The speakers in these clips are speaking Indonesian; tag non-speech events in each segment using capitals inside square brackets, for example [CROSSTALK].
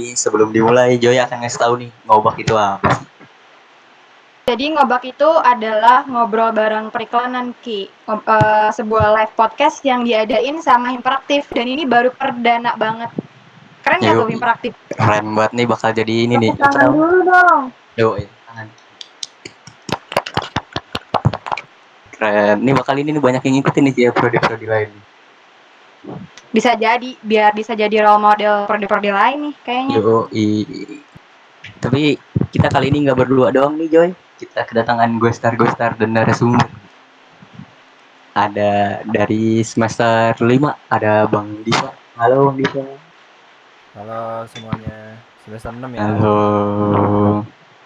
ini sebelum dimulai Joy akan ngasih tahu nih ngobak itu apa sih? Jadi ngobak itu adalah ngobrol bareng periklanan Ki, Ngob- eh, sebuah live podcast yang diadain sama Interaktif dan ini baru perdana banget. Keren nggak Yuk. tuh Interaktif? Keren banget nih bakal jadi ini nih. Tepuk tangan dulu dong. Yo, eh, tangan. Keren. Ini bakal ini nih banyak yang ngikutin nih ya prodi-prodi lain. Bisa jadi, biar bisa jadi role model prodi-prodi lain nih kayaknya. Yo, i. Tapi kita kali ini nggak berdua doang nih Joy. Kita kedatangan ghostar ghostar dan narasumber. Ada dari semester 5 ada Bang Diva. Halo Bang Diva. Halo semuanya, semester 6 ya. Halo.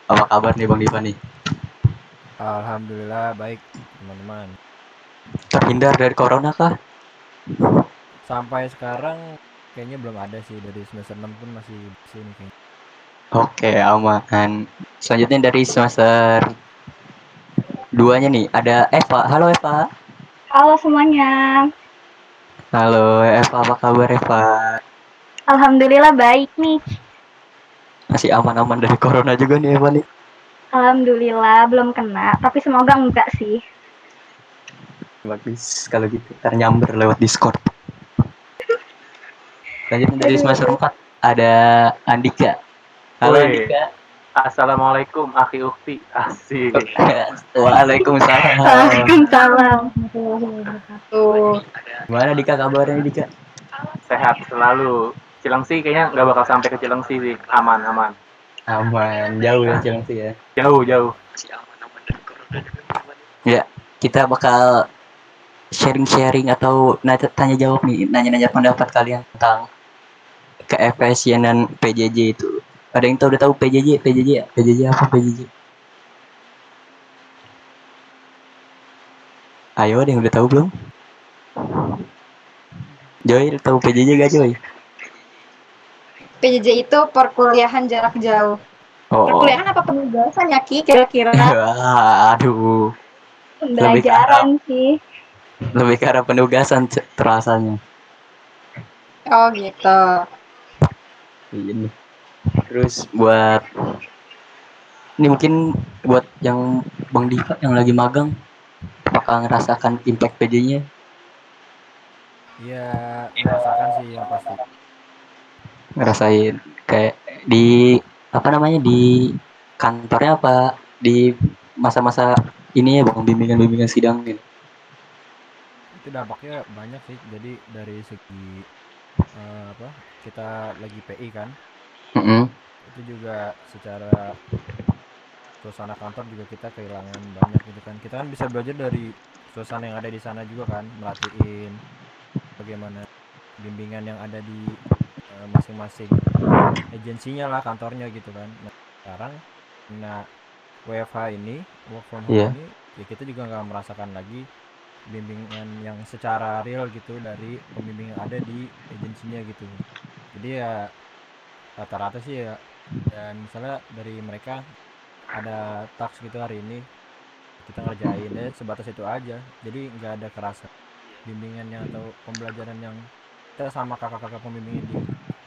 Apa kabar nih Bang Diva nih? Alhamdulillah baik teman-teman. Terhindar dari corona kah? Sampai sekarang kayaknya belum ada sih dari semester 6 pun masih di sini kayaknya. Oke, aman. Selanjutnya dari semester 2-nya nih ada Eva. Halo Eva. Halo semuanya. Halo Eva, apa kabar Eva? Alhamdulillah baik nih. Masih aman-aman dari corona juga nih Eva nih. Alhamdulillah belum kena, tapi semoga enggak sih. Bagus kalau gitu. Ntar nyamber lewat Discord. Selanjutnya dari semester 4 ada Andika. Halo Woi. Andika. Assalamualaikum akhi ukti asik [LAUGHS] Waalaikumsalam. Waalaikumsalam. Gimana Dika kabarnya Dika? sehat selalu Cilengsi kayaknya nggak bakal sampai ke Cilengsi sih aman aman Aman, jauh ya Cilengsi ya. jauh jauh Ya, kita bakal sharing-sharing atau nanya- tanya jawab nih, nanya-nanya pendapat kalian tentang keefisienan PJJ itu. Ada yang tahu udah tahu PJJ? PJJ ya? PJJ apa PJJ? Ayo, ada yang udah tahu belum? Joy, tahu PJJ gak Joy? PJJ itu perkuliahan jarak jauh. Oh, Perkuliahan apa penugasan ya Ki kira-kira? [LAUGHS] Aduh, Pembelajaran sih. lebih ke arah penugasan terasanya. Oh gitu. Ini terus buat ini mungkin buat yang bang Diva yang lagi magang apakah ngerasakan impact PJ-nya Iya, merasakan sih yang pasti. ngerasain kayak di apa namanya di kantornya apa di masa-masa ini ya bang bimbingan-bimbingan sidang gitu Itu dampaknya banyak sih. Jadi dari segi eh, apa? Kita lagi PI kan, Mm-mm. itu juga secara suasana kantor juga kita kehilangan banyak gitu kan. Kita kan bisa belajar dari suasana yang ada di sana juga kan, melatihin bagaimana bimbingan yang ada di eh, masing-masing agensinya lah kantornya gitu kan. Nah, sekarang nah WFH ini work from home Iya. ini ya kita juga nggak merasakan lagi bimbingan yang secara real gitu dari pembimbing yang ada di agensinya gitu. Jadi ya rata-rata sih ya dan misalnya dari mereka ada task gitu hari ini kita ngerjain ya sebatas itu aja. Jadi nggak ada kerasa bimbingannya atau pembelajaran yang kita sama kakak-kakak pembimbingnya di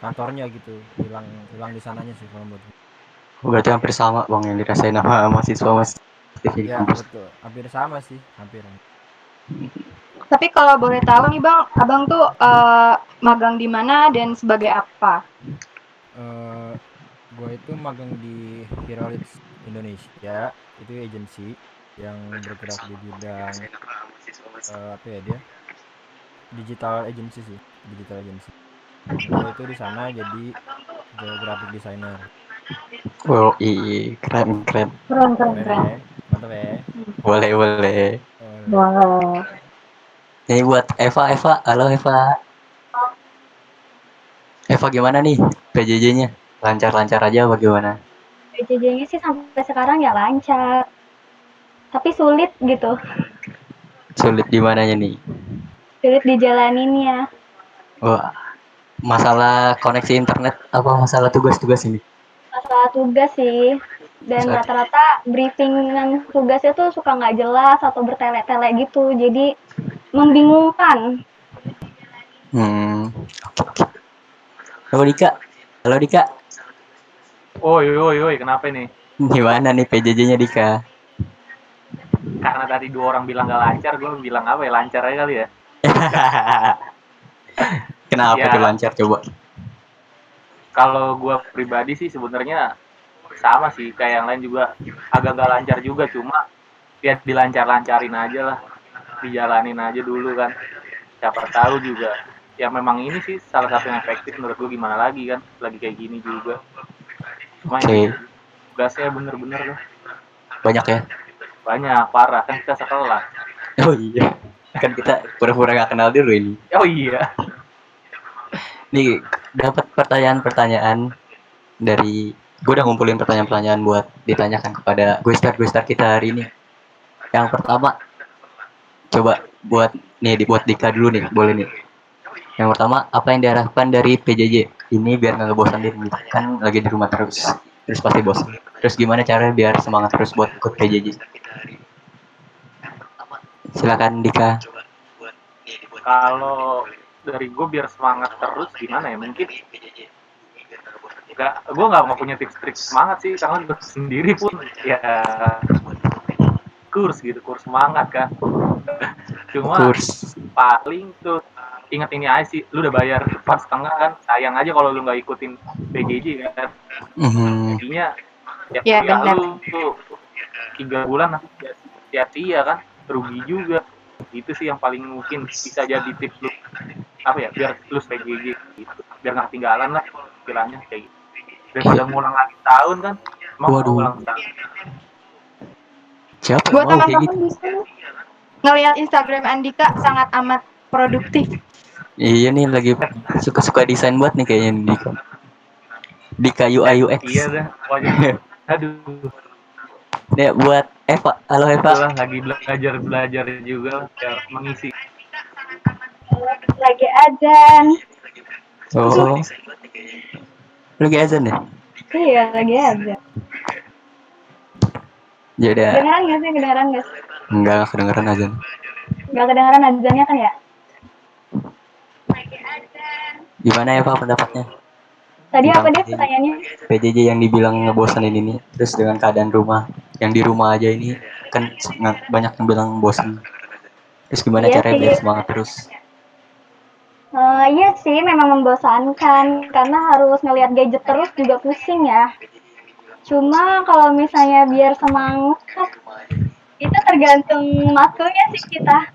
kantornya gitu hilang hilang di sananya sih kalau menurut gue. berarti hampir sama bang yang dirasain sama mahasiswa mas ya betul. Hampir sama sih hampir Tapi kalau boleh tahu nih Bang, Abang tuh eh, magang di mana dan sebagai apa? eh gue itu magang di Heroics Indonesia itu agensi yang bergerak di bidang eh, apa ya dia digital agency sih digital agency gue itu di sana jadi graphic designer oh iya keren keren Keren, keren, Keren keren. ya? mantap ya boleh boleh Wow. Ini buat Eva, Eva, halo Eva. Eva gimana nih PJJ-nya? Lancar-lancar aja apa gimana? PJJ-nya sih sampai sekarang ya lancar. Tapi sulit gitu. Sulit di mananya nih? Sulit dijalaninnya. Wah, masalah koneksi internet apa masalah tugas-tugas ini? Masalah tugas sih. Dan rata-rata briefingan tugasnya tuh suka nggak jelas atau bertele-tele gitu. Jadi membingungkan. Hmm. Halo Dika, halo Dika. Oi, oi, oi, kenapa nih? Gimana nih PJJ-nya Dika? Karena tadi dua orang bilang gak lancar, gue bilang apa ya lancar aja kali ya. [LAUGHS] Kenapa Ya. tuh lancar coba? Kalau gue pribadi sih sebenarnya sama sih kayak yang lain juga agak gak lancar juga cuma ya dilancar-lancarin aja lah dijalanin aja dulu kan siapa tahu juga ya memang ini sih salah satu yang efektif menurut gue gimana lagi kan lagi kayak gini juga cuma Oke. ini tugasnya bener-bener loh Banyak ya? banyak parah kan kita sekelas Oh iya. Kan kita pura-pura gak kenal dulu ini. oh iya Nih dapat pertanyaan-pertanyaan dari gue udah ngumpulin pertanyaan-pertanyaan buat ditanyakan kepada gue star gue star kita hari ini. Yang pertama coba buat nih dibuat Dika dulu nih, boleh nih. Yang pertama, apa yang diharapkan dari PJJ? Ini biar nggak ngebosanin gitu. Kan lagi di rumah terus. Terus pasti bosan. Terus gimana caranya biar semangat terus buat ikut PJJ? Silakan Dika. kalau dari gue biar semangat terus gimana ya mungkin nggak gue nggak mau punya tips trik semangat sih karena gue sendiri pun ya kurs gitu kurs semangat kan cuma Kurs. paling tuh ingat ini aja sih lu udah bayar empat setengah kan sayang aja kalau lu nggak ikutin PJJ kan Mhm. jadinya ya, Iya, benar. lu tuh tiga bulan nanti sia-sia kan rugi juga itu sih yang paling mungkin bisa jadi tips lu apa ya biar lu PJJ gitu biar nggak ketinggalan lah istilahnya kayak gitu daripada Iya. ngulang lagi tahun kan mau Waduh. ngulang tahun Siapa yang Buat mau kayak teman-teman gitu? di sini ngelihat Instagram Andika sangat amat produktif. Iya nih lagi suka-suka desain buat nih kayaknya nih, Dika. UI UX. iya dah [LAUGHS] aduh Nih buat Eva. Halo Eva. itulah lagi belajar belajar juga biar mengisi Lagi azan. Oh. Lagi azan ya? Iya, lagi azan. Ya udah. Kedengeran nggak sih? Kedengeran nggak sih? Enggak enggak kedengeran azan. Nggak kedengeran azannya kan ya? Gimana Eva pendapatnya? Tadi apa Tentang pertanyaannya? PJJ yang dibilang ngebosanin ini terus dengan keadaan rumah yang di rumah aja ini kan banyak yang bilang bosan. Terus gimana Iya caranya biar semangat terus? Eh, iya sih, memang membosankan karena harus ngelihat gadget terus juga pusing ya. Cuma kalau misalnya biar semangat, itu tergantung matkulnya sih kita.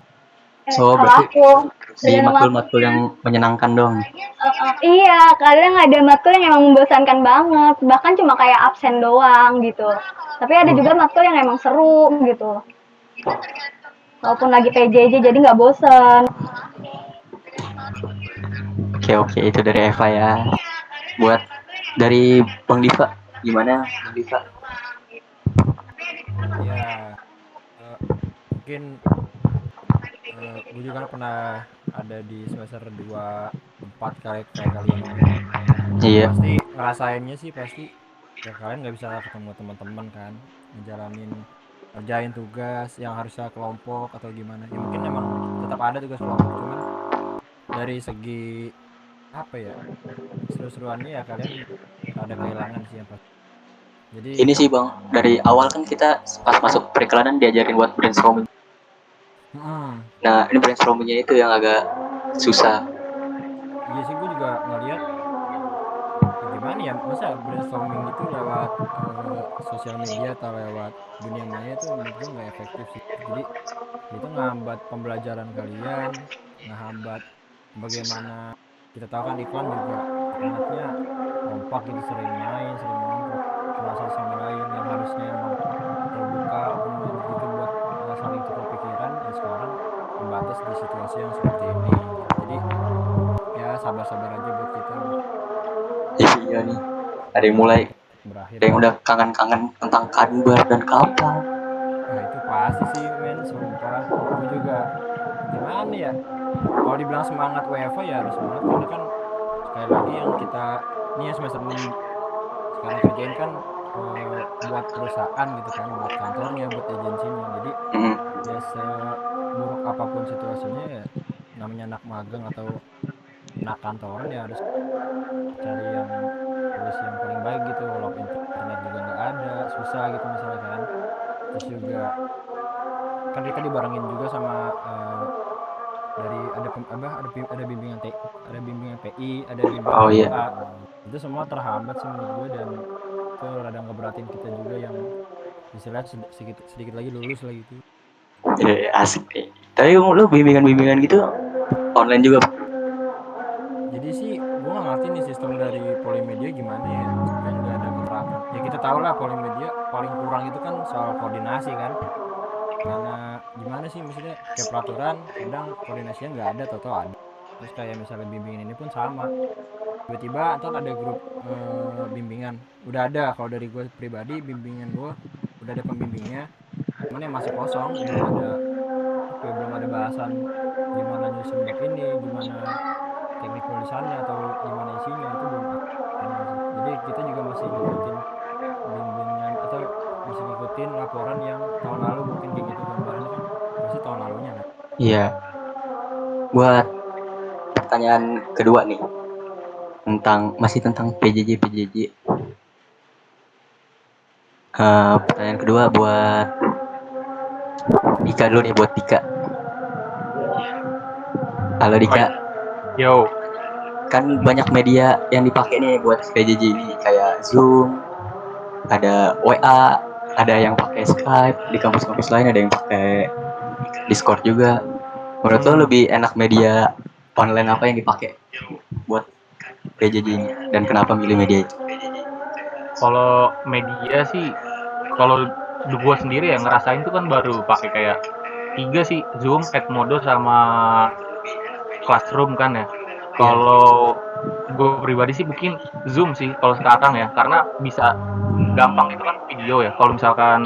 Eh, So, kalau berarti aku, tergantung matkul-matkul yang menyenangkan dong. Eh, eh, iya, kadang ada matkul yang emang membosankan banget, bahkan cuma kayak absen doang gitu. Tapi ada juga matkul yang emang seru gitu. Walaupun lagi PJJ jadi nggak bosen. Oke oke itu dari Eva ya. Buat dari Bang Diva gimana Bang Diva? ya eh, mungkin gue juga pernah ada di semester 2 4 kayak kayak kalian Iya. pasti ngerasainnya sih pasti ya kalian nggak bisa ketemu teman-teman kan ngejalanin ngerjain tugas yang harusnya kelompok atau gimana ya mungkin emang tetap ada tugas kelompok cuman dari segi apa ya seru-seruannya ya kalian ada kehilangan sih yang pasti jadi Ini sih Bang, dari awal kan kita pas masuk periklanan diajarin buat brainstorming. Mm-mm. Nah, ini brainstormingnya itu yang agak susah. Iya sih gue juga ngeliat gimana ya masa brainstorming itu lewat eh, sosial media atau lewat dunia maya itu menurut gue nggak efektif sih jadi itu ngehambat pembelajaran kalian ngehambat bagaimana kita tahu kan iklan juga anaknya kompak gitu sering main sering nongkrong merasa sama lain yang harusnya emang terbuka open minded gitu buat eh, saling tukar pikiran ya sekarang membatas di situasi yang seperti ini jadi ya sabar-sabar aja buat kita Iya nih. Ada yang mulai, berakhir ada yang udah kangen-kangen tentang kanbar dan kapal. nah itu pasti sih men sumpah gue juga gimana ya? Kalau dibilang semangat WFA ya harus semangat karena kan sekali lagi yang kita ini ya semester 6 sekarang kerjain kan eh, buat perusahaan gitu kan buat kantornya buat agensinya. Jadi Mm. ya seburuk apa pun situasinya ya namanya anak magang atau anak kantoran ya harus cari yang solusi yang paling baik gitu walaupun itu bisa gitu misalnya kan. Terus juga kan kita dibarengin juga sama eh, dari ada apa ada ada bimbingan ada bimbingan PI ada bimbingan Oh, iya. PA. itu semua terhambat sih menurut gue dan itu rada ngeberatin kita juga yang istilahnya sed- sedikit sedikit lagi lulus lah gitu Eh, asik nih. Tapi lu bimbingan-bimbingan gitu online juga. jadi sih gue gak ngerti nih sistem dari polimedia gimana ya kan nggak ada keterangan ya kita tahu lah polimedia paling kurang itu kan soal koordinasi kan karena gimana sih? Maksudnya kayak peraturan kadang koordinasinya nggak ada atau ada. Terus kayak misalnya bimbingan ini pun sama. Tiba-tiba ntar ada grup eh, bimbingan. Udah ada kalau dari gue pribadi bimbingan gue udah ada pembimbingnya. Cuman yang masih kosong belum ada belum ada bahasan gimana nyusun bab ini gimana teknik tulisannya atau gimana isinya itu belum ada. Jadi kita juga masih ngikutin atau masih ngikutin laporan yang tahun lalu mungkin kayak gitu gambarannya kan pasti tahun lalunya kan Iya. Buat pertanyaan kedua nih tentang masih tentang PJJ PJJ. Eh, pertanyaan kedua buat Dika dulu nih buat Dika. Halo Dika, Yo, kan banyak media yang dipakai nih buat PJJ ini kayak Zoom, ada WA, ada yang pakai Skype, di kampus-kampus lain ada yang pakai Discord juga. Menurut lo lebih enak media online apa yang dipakai buat PJJ ini dan kenapa milih media itu? kalau media sih, kalau gue sendiri ya ngerasain tuh kan baru pakai kayak tiga sih Zoom, Edmodo sama Classroom kan ya. Kalau gue pribadi sih mungkin Zoom sih kalau sekarang ya, karena bisa gampang itu kan video ya. Kalau misalkan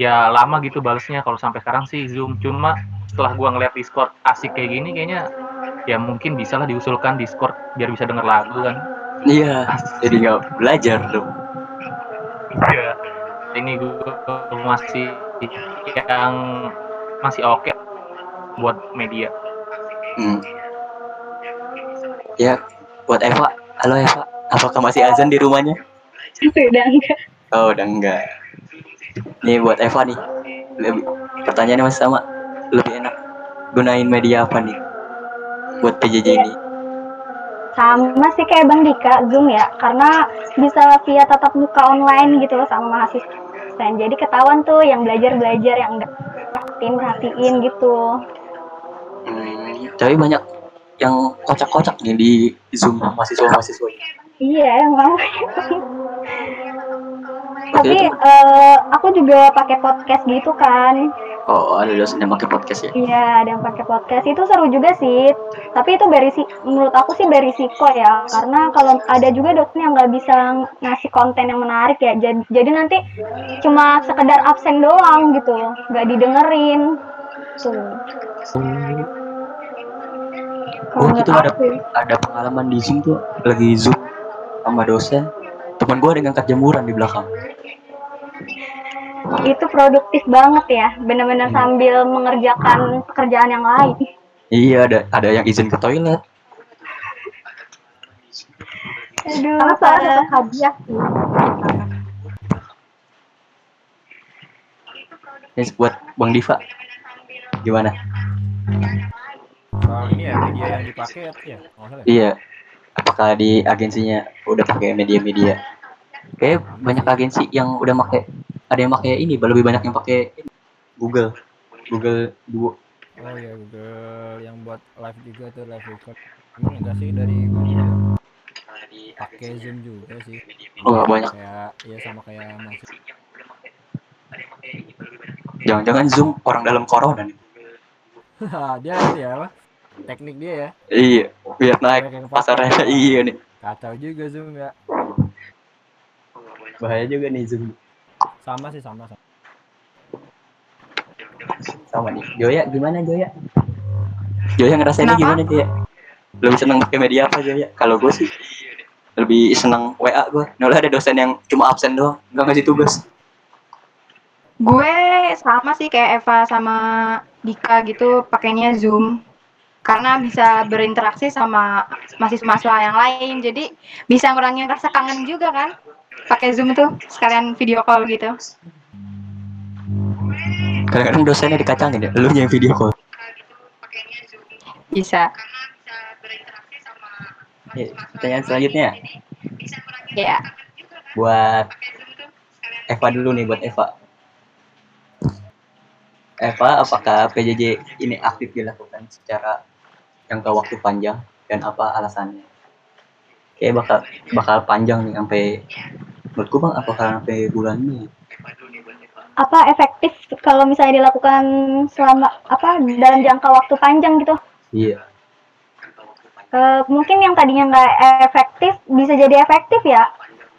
ya lama gitu balesnya kalau sampai sekarang sih Zoom. Cuma setelah gua ngeliat Discord asik kayak gini kayaknya ya mungkin bisa lah diusulkan Discord biar bisa denger lagu kan. Iya, jadi nggak belajar dong. Iya. Ini gue masih yang masih oke buat media. Hmm. Ya, buat Eva. Halo Eva, apakah masih azan di rumahnya? Sudah enggak. Oh, udah enggak. Nih buat Eva nih. Lebih, pertanyaannya masih sama. Lebih enak gunain media apa nih? Buat PJJ ini. Sama sih kayak Bang Dika, Zoom ya. Karena bisa via tatap muka online gitu loh sama mahasiswa. Dan jadi ketahuan tuh yang belajar-belajar yang enggak perhatiin, perhatiin gitu. Hmm, tapi banyak yang kocak-kocak nih di Zoom mahasiswa-mahasiswa. Iya, emang. Tapi Oke, itu. eh, aku juga pakai podcast gitu kan. Oh, ada dosen yang pakai podcast ya? Iya, ada yang pakai podcast itu seru juga sih. Tapi itu berisi, menurut aku sih berisiko ya, karena kalau ada juga dosen yang nggak bisa ngasih konten yang menarik ya. Jadi, jadi nanti cuma sekedar absen doang gitu, nggak didengerin. Tuh. Kalau gitu menurut ada ada pengalaman di Zoom tuh lagi Zoom sama dosen. Teman gua ada yang angkat jemuran di belakang. itu produktif banget ya, bener-bener Hmm. sambil mengerjakan pekerjaan yang lain. Iya, ada ada yang izin ke toilet. Aduh, Karena saya dapat hadiah sih. Ini buat Bang Diva. Gimana? Soal ini ya media yang dipakai ya ya? Iya. Apakah di agensinya udah pakai media-media? Kayak banyak agensi yang udah pakai ada yang pakai ini, lebih banyak yang pakai Google. Google Duo. oh ya Google yang buat live juga tuh live record emang enggak sih dari gue juga pakai Zoom juga sih Oh, banyak. kayak ya sama kayak masuk Jangan-jangan Zoom orang dalam corona nih. [LAUGHS] dia ini ya apa teknik dia ya Iya, biar naik pasarnya. [LAUGHS] iya nih. kacau juga Zoom ya Bahaya juga nih Zoom. sama sih sama sama Sama nih. Joya gimana Joya? Joya ngerasainnya Kenapa? gimana Joya? Lebih seneng pakai media apa Joya? Kalau gue sih lebih seneng WA gue. Nolah ada dosen yang cuma absen doang, nggak ngasih tugas. Gue sama sih kayak Eva sama Dika gitu pakainya Zoom. Karena bisa berinteraksi sama mahasiswa-mahasiswa yang lain. Jadi bisa ngurangin rasa kangen juga kan? Pakai zoom tuh sekalian video call gitu. Kadang-kadang dosennya dikacangin ya lu yang video call. Bisa. Ya, pertanyaan selanjutnya. Ya buat Eva dulu nih buat Eva. Eva apakah PJJ ini aktif dilakukan secara jangka waktu panjang dan apa alasannya. Kayak bakal bakal panjang nih sampai menurutku bang apakah sampai bulan ini Apa efektif kalau misalnya dilakukan selama apa dalam jangka waktu panjang gitu? iya. Eh, mungkin yang tadinya nggak efektif bisa jadi efektif ya.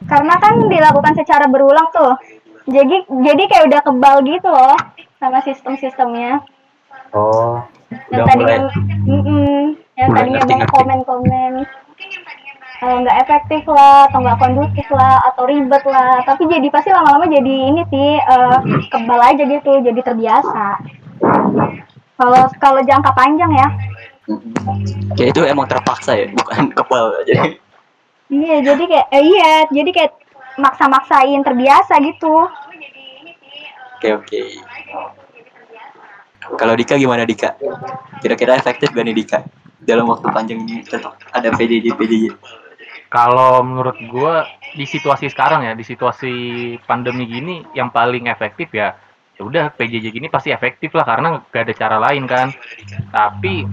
Karena kan dilakukan secara berulang tuh. Jadi jadi kayak udah kebal gitu loh sama sistem-sistemnya oh yang udah tadinya mulai. Yang Mulai tadinya banyak komen-komen. Eh, nggak efektif lah atau nggak kondusif lah atau ribet lah. Tapi jadi pasti lama-lama jadi ini sih eh, kebal aja gitu jadi terbiasa. Kalau kalau jangka panjang ya. Kayak itu emang terpaksa ya bukan kebal. [LAUGHS] Jadi Iya, jadi kayak eh, iya, jadi kayak maksa-maksain terbiasa gitu. oke oke kalau Dika gimana Dika kira-kira efektif gak nih Dika dalam waktu panjang ini tetap ada PJJ PJJ Kalau menurut gua di situasi sekarang ya, di situasi pandemi gini yang paling efektif ya ya udah PJJ gini pasti efektif lah karena gak ada cara lain kan. Tapi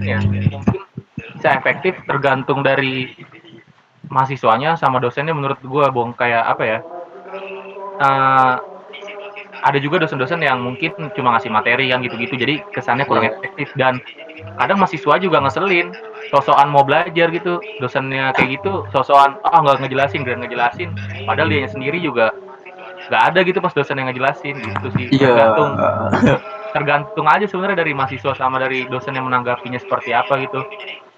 ya mungkin bisa efektif tergantung dari mahasiswanya sama dosennya menurut gua bong kayak apa ya? eh, ada juga dosen-dosen yang mungkin cuma ngasih materi yang gitu-gitu. Jadi kesannya kurang efektif. Dan kadang mahasiswa juga ngeselin. Sosokan mau belajar gitu. Dosennya kayak gitu sosokan ah nggak ngejelasin nggak ngejelasin. Padahal dia sendiri juga nggak ada gitu pas dosen yang ngejelasin gitu sih. Iya. Tergantung. [LAUGHS] Tergantung aja sebenarnya dari mahasiswa sama dari dosen yang menanggapinya seperti apa gitu.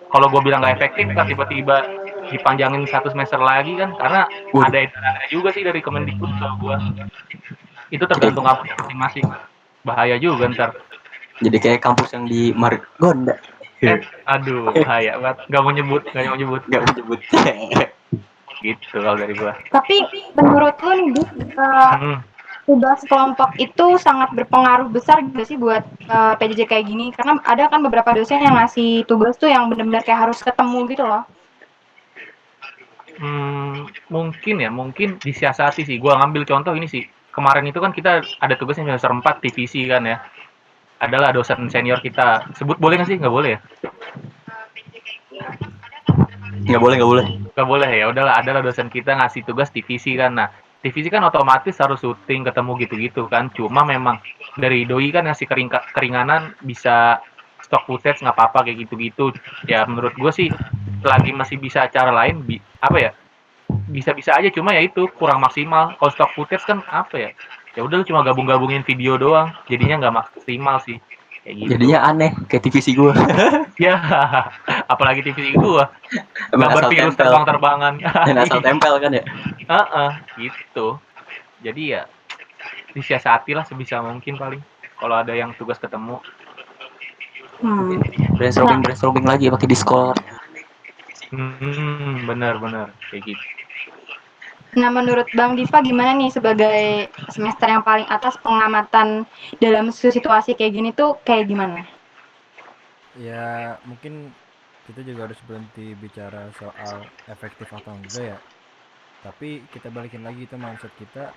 Kalau gue bilang nggak efektif kan tiba-tiba dipanjangin satu semester lagi kan. Karena Waduh. ada edarannya juga sih dari Kemendikbud kalau gue itu tergantung kampus masing-masing. Bahaya juga ntar. Jadi kayak kampus yang di Margonda eh, aduh bahaya banget. Nggak mau nyebut nggak mau nyebut. Nggak menyebut [LAUGHS] gitu kalau dari gua. Tapi menurut lu nih Dik, eh, hmm. tugas kelompok itu sangat berpengaruh besar gitu sih buat eh, PJJ kayak gini. Karena ada kan beberapa dosen yang ngasih tugas tuh yang benar-benar kayak harus ketemu gitu loh. Hmm, mungkin ya mungkin disiasati sih. Gua ngambil contoh ini sih kemarin itu kan kita ada tugas yang semester 4 TVC kan ya. Adalah dosen senior kita. Sebut boleh nggak sih? Nggak boleh ya? Nggak boleh nggak boleh. Nggak boleh ya. Udahlah adalah dosen kita ngasih tugas TVC kan. Nah TVC kan otomatis harus syuting ketemu gitu-gitu kan. Cuma memang dari doi kan ngasih kering keringanan bisa stock footage nggak apa-apa kayak gitu-gitu. Ya menurut gue sih lagi masih bisa cara lain bi- apa ya bisa-bisa aja cuma ya itu kurang maksimal kalau stock footage kan apa ya ya udah lu cuma gabung-gabungin video doang jadinya nggak maksimal sih kayak gitu jadinya aneh kayak TVC gue [LAUGHS] ya apalagi TV gua [LAUGHS] gambar asal virus terbang-terbangan [LAUGHS] dan asal tempel kan ya Heeh, gitu. Jadi ya disiasati lah sebisa mungkin paling. Kalau ada yang tugas ketemu. hmm. brainstorming brainstorming lagi pakai Discord Hmm, benar benar kayak gitu. Nah, menurut Bang Diva gimana nih sebagai semester yang paling atas pengamatan dalam situasi kayak gini tuh kayak gimana? ya mungkin kita juga harus berhenti bicara soal efektif atau enggak ya. Tapi kita balikin lagi itu mindset kita.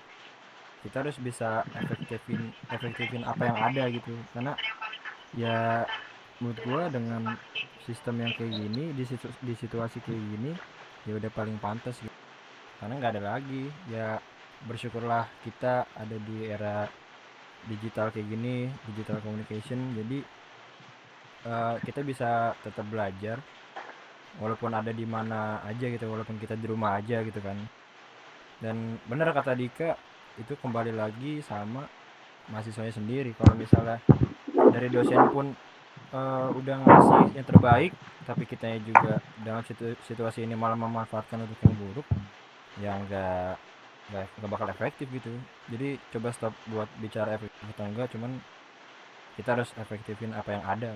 Kita harus bisa efektifin efektifin apa yang ada gitu. Karena ya menurut gua dengan sistem yang kayak gini di situ di situasi kayak gini ya udah paling pantas gitu karena nggak ada lagi. Ya bersyukurlah kita ada di era digital kayak gini digital communication. Jadi eh, kita bisa tetap belajar walaupun ada di mana aja gitu walaupun kita di rumah aja gitu kan. Dan benar kata Dika itu kembali lagi sama mahasiswanya sendiri. Kalau misalnya dari dosen pun eh, udah ngasih yang terbaik tapi kitanya juga dalam situ- situasi ini malah memanfaatkan untuk yang buruk ya nggak nggak nggak bakal efektif gitu jadi coba stop buat bicara efektif atau enggak cuman kita harus efektifin apa yang ada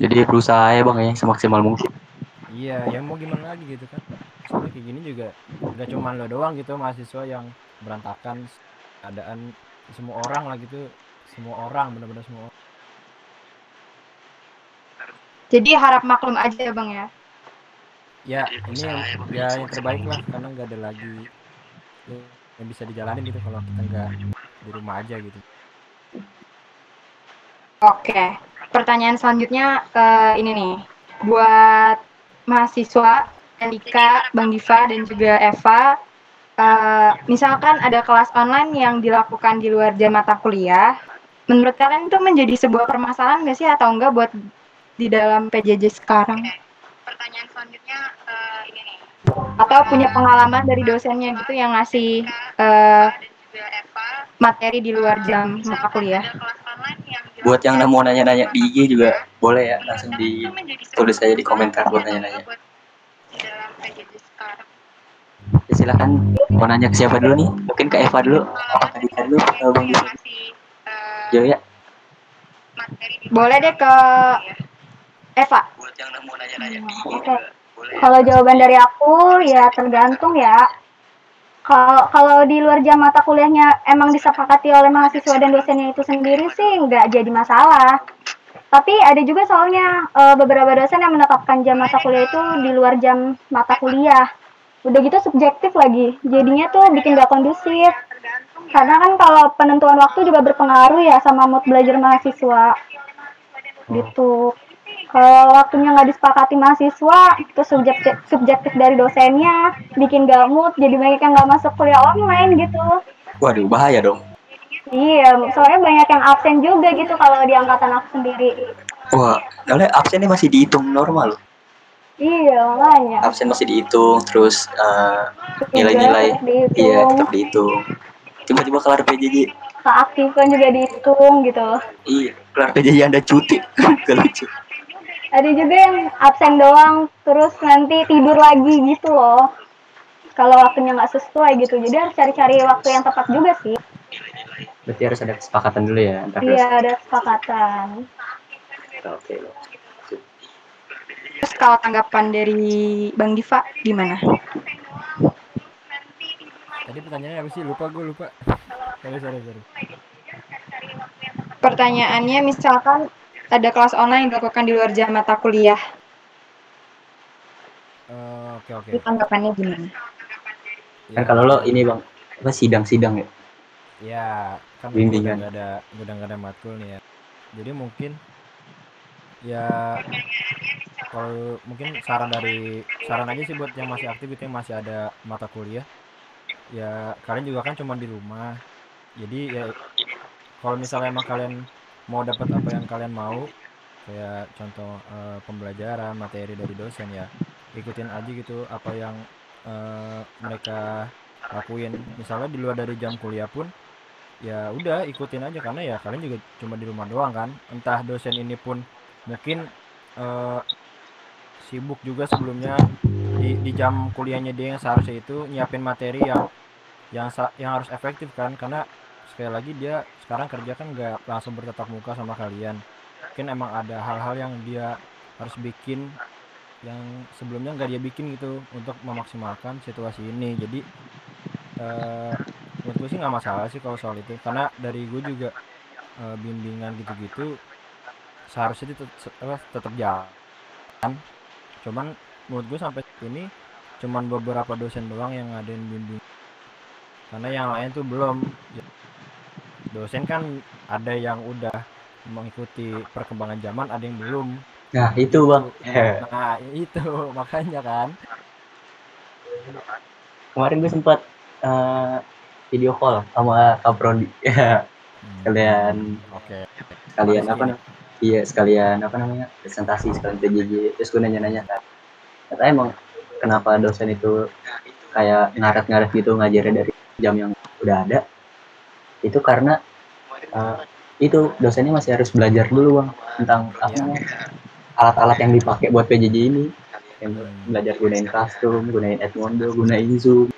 Jadi berusaha ya bang ya semaksimal mungkin. iya ya mau gimana lagi gitu kan soalnya kayak gini juga gak cuma lo doang gitu mahasiswa yang berantakan keadaan semua orang lah gitu semua orang benar-benar semua orang. Jadi harap maklum aja ya bang ya. Ya ini yang ya yang terbaik lah karena nggak ada lagi yang bisa dijalanin gitu kalau kita nggak di rumah aja gitu. Oke, pertanyaan selanjutnya eh, ini nih, buat mahasiswa Elika, Bang Diva dan juga Eva, eh, misalkan ada kelas online yang dilakukan di luar jam mata kuliah, menurut kalian itu menjadi sebuah permasalahan nggak sih atau enggak buat di dalam PJJ sekarang? Pertanyaan selanjutnya eh, ini nih, atau punya pengalaman dari dosennya gitu yang ngasih eh, materi di luar jam mata kuliah? Buat yang mau nanya-nanya di IG juga boleh ya langsung ditulis aja di komentar buat nanya-nanya. Ya silakan mau nanya ke siapa dulu nih? Mungkin ke Eva dulu. Apa tadi dulu? Atau Bang Diva? Yo ya. Boleh deh ke Eva. Yang mau nanya-nanya IG Oke. Kalau jawaban dari aku ya tergantung ya. Kalau kalau di luar jam mata kuliahnya emang disepakati oleh mahasiswa dan dosennya itu sendiri sih nggak jadi masalah. Tapi ada juga soalnya eh, beberapa dosen yang menetapkan jam mata kuliah itu di luar jam mata kuliah. Udah gitu subjektif lagi. Jadinya tuh bikin gak kondusif. Karena kan kalau penentuan waktu juga berpengaruh ya sama mood belajar mahasiswa. Gitu. Kalau waktunya nggak disepakati mahasiswa, itu subjektif, subjektif dari dosennya, bikin mood, jadi banyak yang nggak masuk kuliah online gitu. Waduh, bahaya dong. Iya, soalnya banyak yang absen juga gitu kalau di angkatan aku sendiri. Wah, soalnya absennya masih dihitung normal loh. Iya, makanya. Absen masih dihitung, terus Tugas nilai-nilai iya tetap dihitung. Tiba-tiba kelar PJJ, keaktifan juga dihitung gitu. iya kelar PJJ anda cuti, [LAUGHS] gak lucu. Ada juga yang absen doang, terus nanti tidur lagi gitu loh. Kalau waktunya nggak sesuai gitu, jadi harus cari-cari waktu yang tepat juga sih. Berarti harus ada kesepakatan dulu ya Iya, ada kesepakatan. Oke. Terus kalau tanggapan dari Bang Diva gimana? tadi pertanyaannya apa sih lupa gue lupa sorry sorry sorry Pertanyaannya misalkan ada kelas online yang dilakukan di luar jam mata kuliah, Eh, oke oke itu tanggapannya gimana? Kan kalau lo ini bang, apa sidang-sidang ya? ya kan Bimbingan. udah ada udah nggak ada matkul nih ya jadi mungkin ya kalau mungkin saran dari saran aja sih buat yang masih aktif itu yang masih ada mata kuliah ya kalian juga kan cuma di rumah jadi ya kalau misalnya emang kalian mau dapat apa yang kalian mau kayak contoh eh, pembelajaran materi dari dosen ya ikutin aja gitu apa yang eh, mereka lakuin. Misalnya di luar dari jam kuliah pun ya udah ikutin aja karena ya kalian juga cuma di rumah doang kan. Entah dosen ini pun mungkin eh, sibuk juga sebelumnya di, di jam kuliahnya dia yang seharusnya itu nyiapin materi yang yang yang harus efektif kan. Karena sekali lagi dia sekarang kerja kan nggak langsung bertatap muka sama kalian. Mungkin emang ada hal-hal yang dia harus bikin yang sebelumnya nggak dia bikin gitu untuk memaksimalkan situasi ini. Jadi eh menurut gue sih nggak masalah sih kalau soal itu. Karena dari gue juga eh, bimbingan gitu-gitu seharusnya itu tet- apa, tetap jalan. Cuman menurut gue sampai ini cuman beberapa dosen doang yang ngadain bimbing karena yang lain tuh belum. Ya, dosen kan ada yang udah mengikuti perkembangan zaman ada yang belum. Nah itu bang, nah itu [LAUGHS] makanya kan. Kemarin gue sempat eh, video call sama Kak Prondi. Ya, Hmm, Kalian oke. sekalian Makasih apa ya. namanya? Iya sekalian apa namanya? Presentasi sekalian PJJ. Terus gue nanya-nanya kan, kata emang kenapa dosen itu kayak ngaret-ngaret gitu ngajarnya dari jam yang udah ada? Itu karena eh, itu dosennya masih harus belajar dulu bang tentang apa Iya. alat-alat yang dipakai buat PJJ ini. Yang belajar gunain Classroom, gunain Edmodo, gunain Zoom.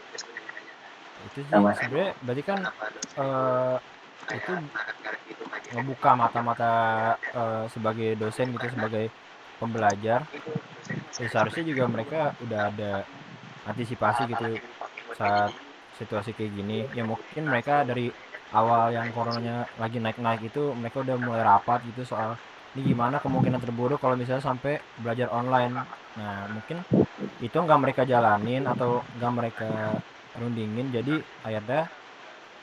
itu sih Sama. sebenarnya berarti kan eh, itu ngebuka mata-mata eh, sebagai dosen gitu sebagai pembelajar ya seharusnya juga mereka udah ada antisipasi gitu saat situasi kayak gini ya mungkin mereka dari awal yang coronanya lagi naik-naik itu mereka udah mulai rapat gitu soal ini gimana kemungkinan terburuk kalau misalnya sampai belajar online? Nah mungkin itu nggak mereka jalanin atau nggak mereka rundingin jadi akhirnya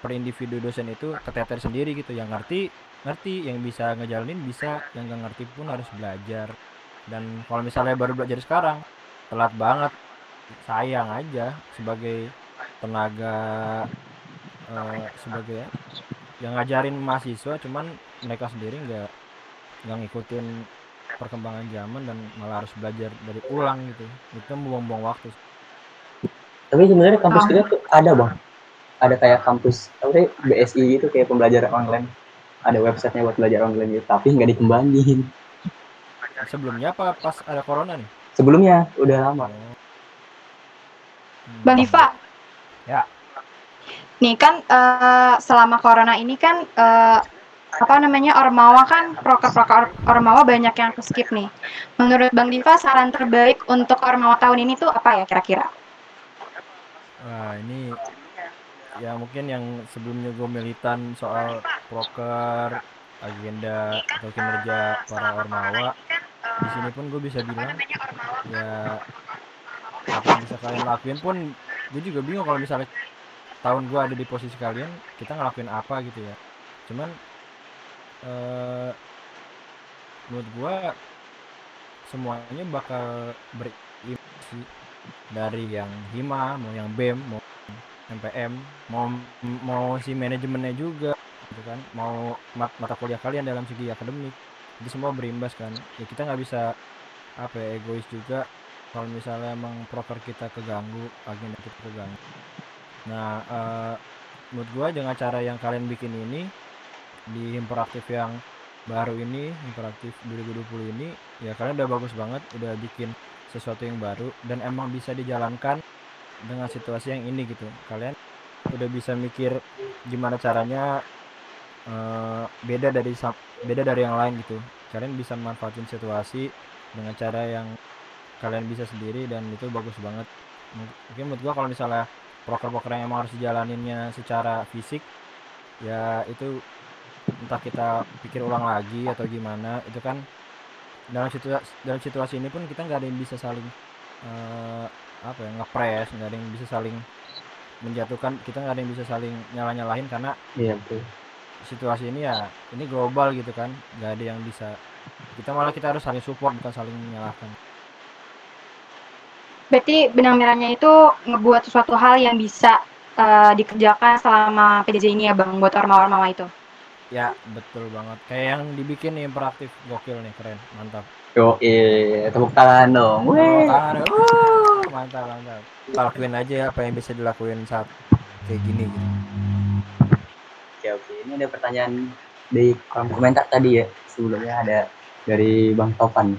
per individu dosen itu keteter sendiri gitu. Yang ngerti ngerti yang bisa ngejalanin bisa yang nggak ngerti pun harus belajar. Dan kalau misalnya baru belajar sekarang telat banget. Sayang aja sebagai tenaga eh, sebagai yang ngajarin mahasiswa cuman mereka sendiri nggak nggak ngikutin perkembangan zaman dan malah harus belajar dari ulang gitu itu kan buang-buang waktu Tapi sebenarnya kampus kita tuh ada bang. Ada kayak kampus apa sih BSI gitu kayak pembelajaran online. Ada websitenya buat belajar online gitu, tapi nggak dikembangin. sebelumnya apa pas ada corona nih Sebelumnya udah lama. Oh. Hmm. Bang Diva. Ya. Nih kan eh, selama corona ini kan eh, apa namanya Ormawa kan proker-proker Ormawa banyak yang ke skip nih. Menurut Bang Diva saran terbaik untuk Ormawa tahun ini tuh apa ya kira-kira? Wah ini ya mungkin yang sebelumnya gue militan soal proker agenda atau kinerja para ormawa di sini pun gue bisa bilang ya apa yang bisa kalian lakuin pun gue juga bingung kalau misalnya tahun gue ada di posisi kalian kita ngelakuin apa gitu ya. Cuman eh menurut gue semuanya bakal berimplikasi dari yang hima mau yang bem mau MPM mau mau si manajemennya juga gitu kan. Mau mat- mata kuliah kalian dalam segi akademik. Itu semua berimbas kan. Ya kita nggak bisa apa ya egois juga kalau misalnya emang proker kita keganggu agenda kita keganggu. Nah eh, menurut gua dengan cara yang kalian bikin ini di interaktif yang baru ini interaktif 2020 ini ya kalian udah bagus banget udah bikin sesuatu yang baru dan emang bisa dijalankan dengan situasi yang ini gitu. Kalian udah bisa mikir gimana caranya eh, beda dari beda dari yang lain gitu. Kalian bisa manfaatin situasi dengan cara yang kalian bisa sendiri dan itu bagus banget mungkin menurut gua kalau misalnya proker-proker yang emang harus dijalaninnya secara fisik ya itu entah kita pikir ulang lagi atau gimana itu kan dalam situasi dalam situasi ini pun kita nggak ada yang bisa saling eh, apa ya ngepres nggak ada yang bisa saling menjatuhkan kita nggak ada yang bisa saling nyalah nyalahin karena Iya betul. situasi ini ya ini global gitu kan nggak ada yang bisa kita malah kita harus saling support bukan saling menyalahkan Berarti benang merahnya itu ngebuat sesuatu hal yang bisa eh, dikerjakan selama PJJ ini ya Bang buat Ormawa-Ormawa itu. ya betul banget kayak yang dibikin nih interaktif gokil nih keren mantap Yo, eh, tepuk tangan dong. Weh. tangan, uh, mantap mantap lakuin aja apa yang bisa dilakuin saat kayak gini gitu Oke, oke. Ini ada pertanyaan di kolom komentar tadi ya. Sebelumnya ada dari Bang Topan.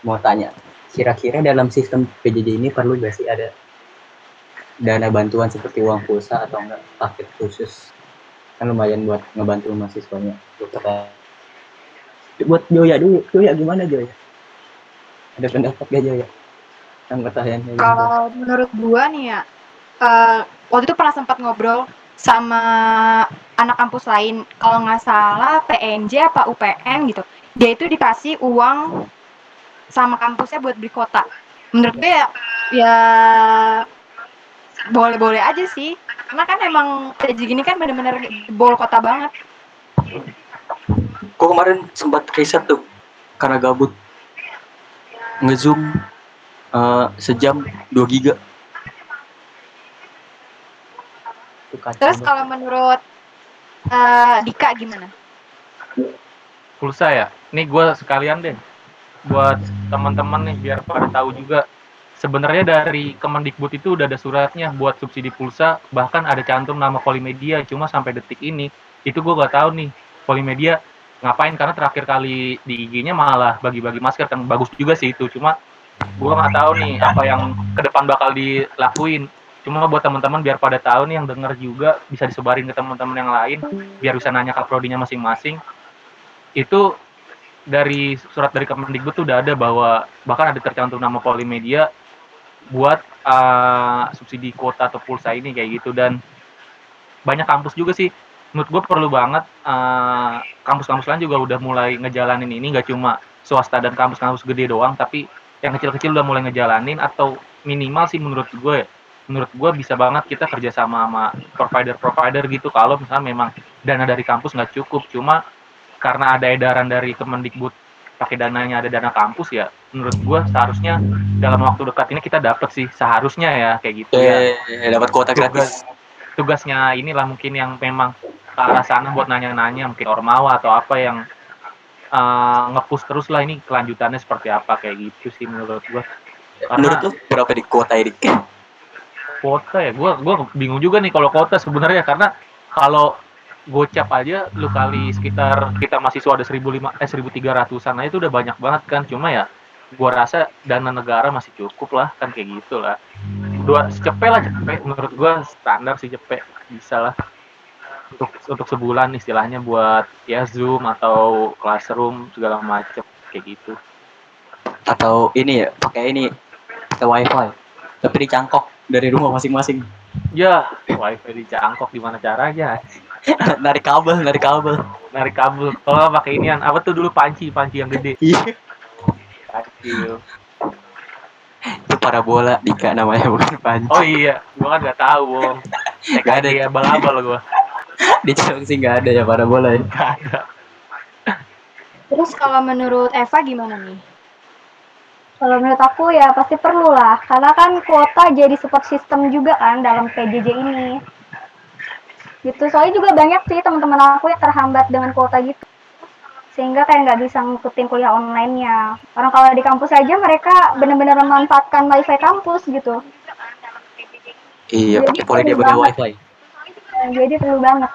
Mau tanya, kira-kira dalam sistem PJJ ini perlu gak sih ada dana bantuan seperti uang pulsa atau enggak paket khusus? Kan lumayan buat ngebantu mahasiswanya. Buat Joya dulu. Joya gimana Joya? Ada pendapat gak Joya? Yang gitu. Kalau menurut gua nih ya, eh, waktu itu pernah sempat ngobrol sama anak kampus lain. Kalau nggak salah PNJ apa UPN gitu. Dia itu dikasih uang sama kampusnya buat beli kota. Menurut gue ya, ya boleh-boleh aja sih. Karena kan emang kayak gini kan bener-bener bol kota banget. Kok kemarin sempat riset tuh karena gabut ngezoom eh, sejam 2 giga. Terus kalau menurut eh, Dika gimana? pulsa ya nih gue sekalian deh buat teman-teman nih biar pada tahu juga. Sebenarnya dari Kemendikbud itu udah ada suratnya buat subsidi pulsa bahkan ada cantum nama Polimedia cuma sampai detik ini itu gue gak tahu nih Polimedia ngapain? Karena terakhir kali di IG-nya malah bagi-bagi masker kan bagus juga sih itu cuma gue nggak tahu nih apa yang ke depan bakal dilakuin. Cuma buat teman-teman biar pada tahu nih yang denger juga bisa disebarin ke teman-teman yang lain biar bisa nanya ke prodinya masing-masing. Itu dari surat dari Kemendikbud tuh udah ada bahwa bahkan ada tercantum nama Polimedia buat uh, subsidi kuota atau pulsa ini kayak gitu. Dan banyak kampus juga sih. Menurut gue perlu banget uh, kampus-kampus lain juga udah mulai ngejalanin ini. Nggak cuma swasta dan kampus-kampus gede doang tapi yang kecil-kecil udah mulai ngejalanin atau minimal sih menurut gue ya, menurut gue bisa banget kita kerjasama sama provider-provider gitu kalau misalnya memang dana dari kampus nggak cukup. Cuma karena ada edaran dari Kemendikbud pakai dananya ada dana kampus ya menurut gue seharusnya dalam waktu dekat ini kita dapat sih seharusnya ya kayak gitu ya Eh, dapat kuota gratis. tugasnya inilah mungkin yang memang ke arah sana buat nanya-nanya mungkin ormawa atau apa yang uh, ngepush terus lah ini kelanjutannya seperti apa kayak gitu sih menurut gue Menurut lu berapa di kuota ini? kota ya gue gua bingung juga nih kalau kota sebenarnya karena kalau gocap aja lu kali sekitar kita mahasiswa ada 1005 eh 1300-an nah itu udah banyak banget kan. Cuma ya gua rasa dana negara masih cukup lah kan kayak gitu lah. Dua cepet lah cepet. Menurut gua standar sih cepet bisa lah. Untuk untuk sebulan istilahnya buat ya zoom atau classroom segala macem kayak gitu. Atau ini ya, pakai ini pakai wifi. Tapi dicangkok dari rumah masing-masing. ya wifi dicangkok gimana caranya [LAUGHS] narik kabel, narik kabel. narik kabel kalau nggak pakai inian apa tuh dulu panci panci yang gede Iya. Kacil. Itu parabola Dika namanya bukan panci. Oh iya, gua kan nggak tahu, Bong. [LAUGHS] Nggak ada. ya abal-abal gua. [LAUGHS] Di Cilengsi nggak ada ya parabola ya. Nggak ada. Terus kalau menurut Eva gimana nih? Kalau menurut aku ya pasti perlu lah, karena kan kuota jadi support system juga kan dalam PJJ ini. Gitu, soalnya juga banyak sih teman-teman aku yang terhambat dengan kuota gitu. Sehingga kayak nggak bisa ngikutin kuliah online-nya. Orang kalau di kampus aja mereka benar-benar memanfaatkan wifi kampus gitu. Iya, Jadi pakai boleh dia pakai wifi. Nah, Jadi perlu banget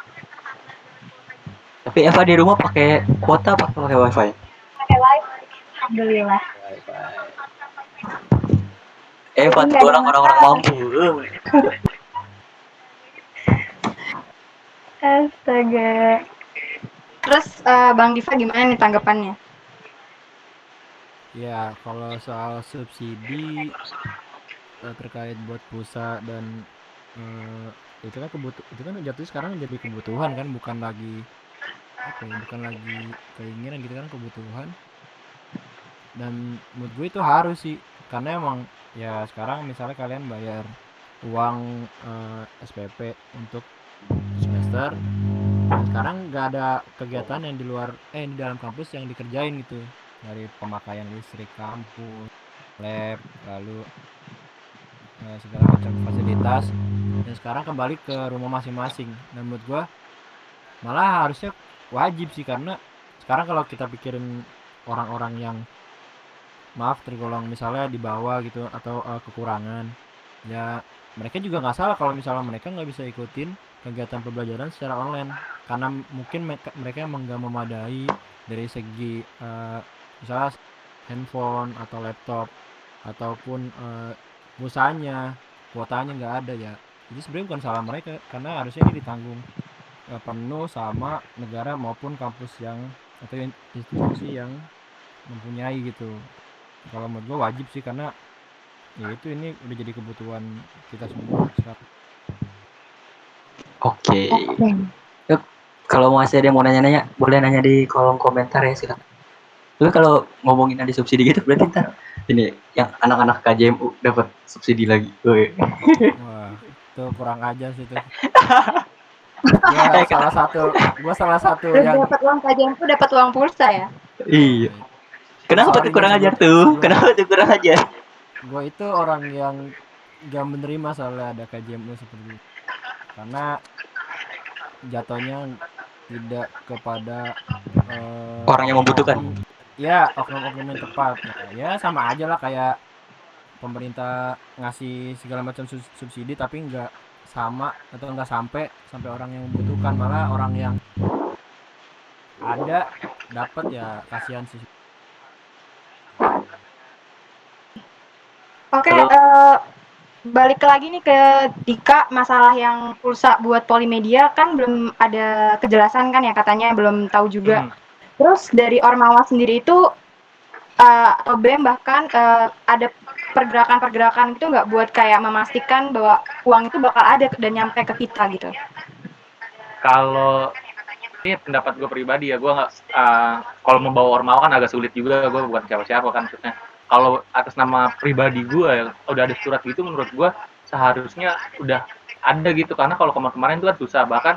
Tapi Eva di rumah pakai kuota apa pakai wifi? pakai wifi. Alhamdulillah. Eva tuh orang orang orang mampu. [LAUGHS] Astaga. Terus eh, Bang Diva gimana nih tanggapannya? Ya, kalau soal subsidi eh, terkait buat pulsa dan eh, itu kan kebutuh itu kan jatuh sekarang jadi kebutuhan kan bukan lagi apa ya bukan lagi keinginan gitu kan kebutuhan dan menurut gue itu harus sih karena emang ya sekarang misalnya kalian bayar uang eh, SPP untuk semester. Sekarang nggak ada kegiatan yang di luar eh di dalam kampus yang dikerjain gitu. Dari pemakaian listrik kampus lab lalu eh, segala macam fasilitas. Dan sekarang kembali ke rumah masing-masing. Dan menurut gua malah harusnya wajib sih karena sekarang kalau kita pikirin orang-orang yang maaf tergolong misalnya di bawah gitu atau eh, kekurangan ya mereka juga nggak salah kalau misalnya mereka nggak bisa ikutin kegiatan pembelajaran secara online. Karena mungkin mereka emang nggak memadai dari segi eh, misalnya handphone atau laptop ataupun eh, pulsanya kuotanya nggak ada ya. Jadi sebenarnya bukan salah mereka karena harusnya ini ditanggung eh, penuh sama negara maupun kampus yang atau in- institusi yang mempunyai gitu. Kalau menurut gua wajib sih karena ya itu ini udah jadi kebutuhan kita semua sekarang Oke. Yuk, Kalau masih ada yang mau nanya-nanya, boleh nanya di kolom komentar ya silakan. Lu kalau ngomongin ada subsidi gitu berarti ntar ini yang anak-anak KJMU dapat subsidi lagi. Woi. Wah, itu kurang aja sih itu. [LAUGHS] Gua salah satu, gua salah satu Terus yang dapat uang kajian tuh dapat uang pulsa ya? Iya. Kenapa tuh kurang ajar tuh? Kenapa tuh kurang ajar? Gua itu orang yang gak menerima soalnya ada KJMU seperti itu. Karena jatuhnya tidak kepada eh, Orang yang membutuhkan. Ya, oknum-oknum yang tepat. Ya sama aja lah kayak pemerintah ngasih segala macam subsidi tapi nggak sama atau nggak sampai sampai orang yang membutuhkan malah orang yang ada dapat ya kasihan sih Oke, Halo. eh, balik lagi nih ke Dika masalah yang pulsa buat Polimedia kan belum ada kejelasan kan ya katanya belum tahu juga. Hmm. Terus dari Ormawa sendiri itu eh, atau BEM bahkan eh, ada pergerakan-pergerakan itu nggak buat kayak memastikan bahwa uang itu bakal ada dan nyampe ke kita gitu. kalau ini pendapat gue pribadi ya gue nggak uh, kalau mau bawa ormawa kan agak sulit juga gue bukan siapa-siapa kan maksudnya kalau atas nama pribadi gue ya udah ada surat gitu menurut gue seharusnya udah ada gitu. Karena kalau kemarin-kemarin itu kan susah. Bahkan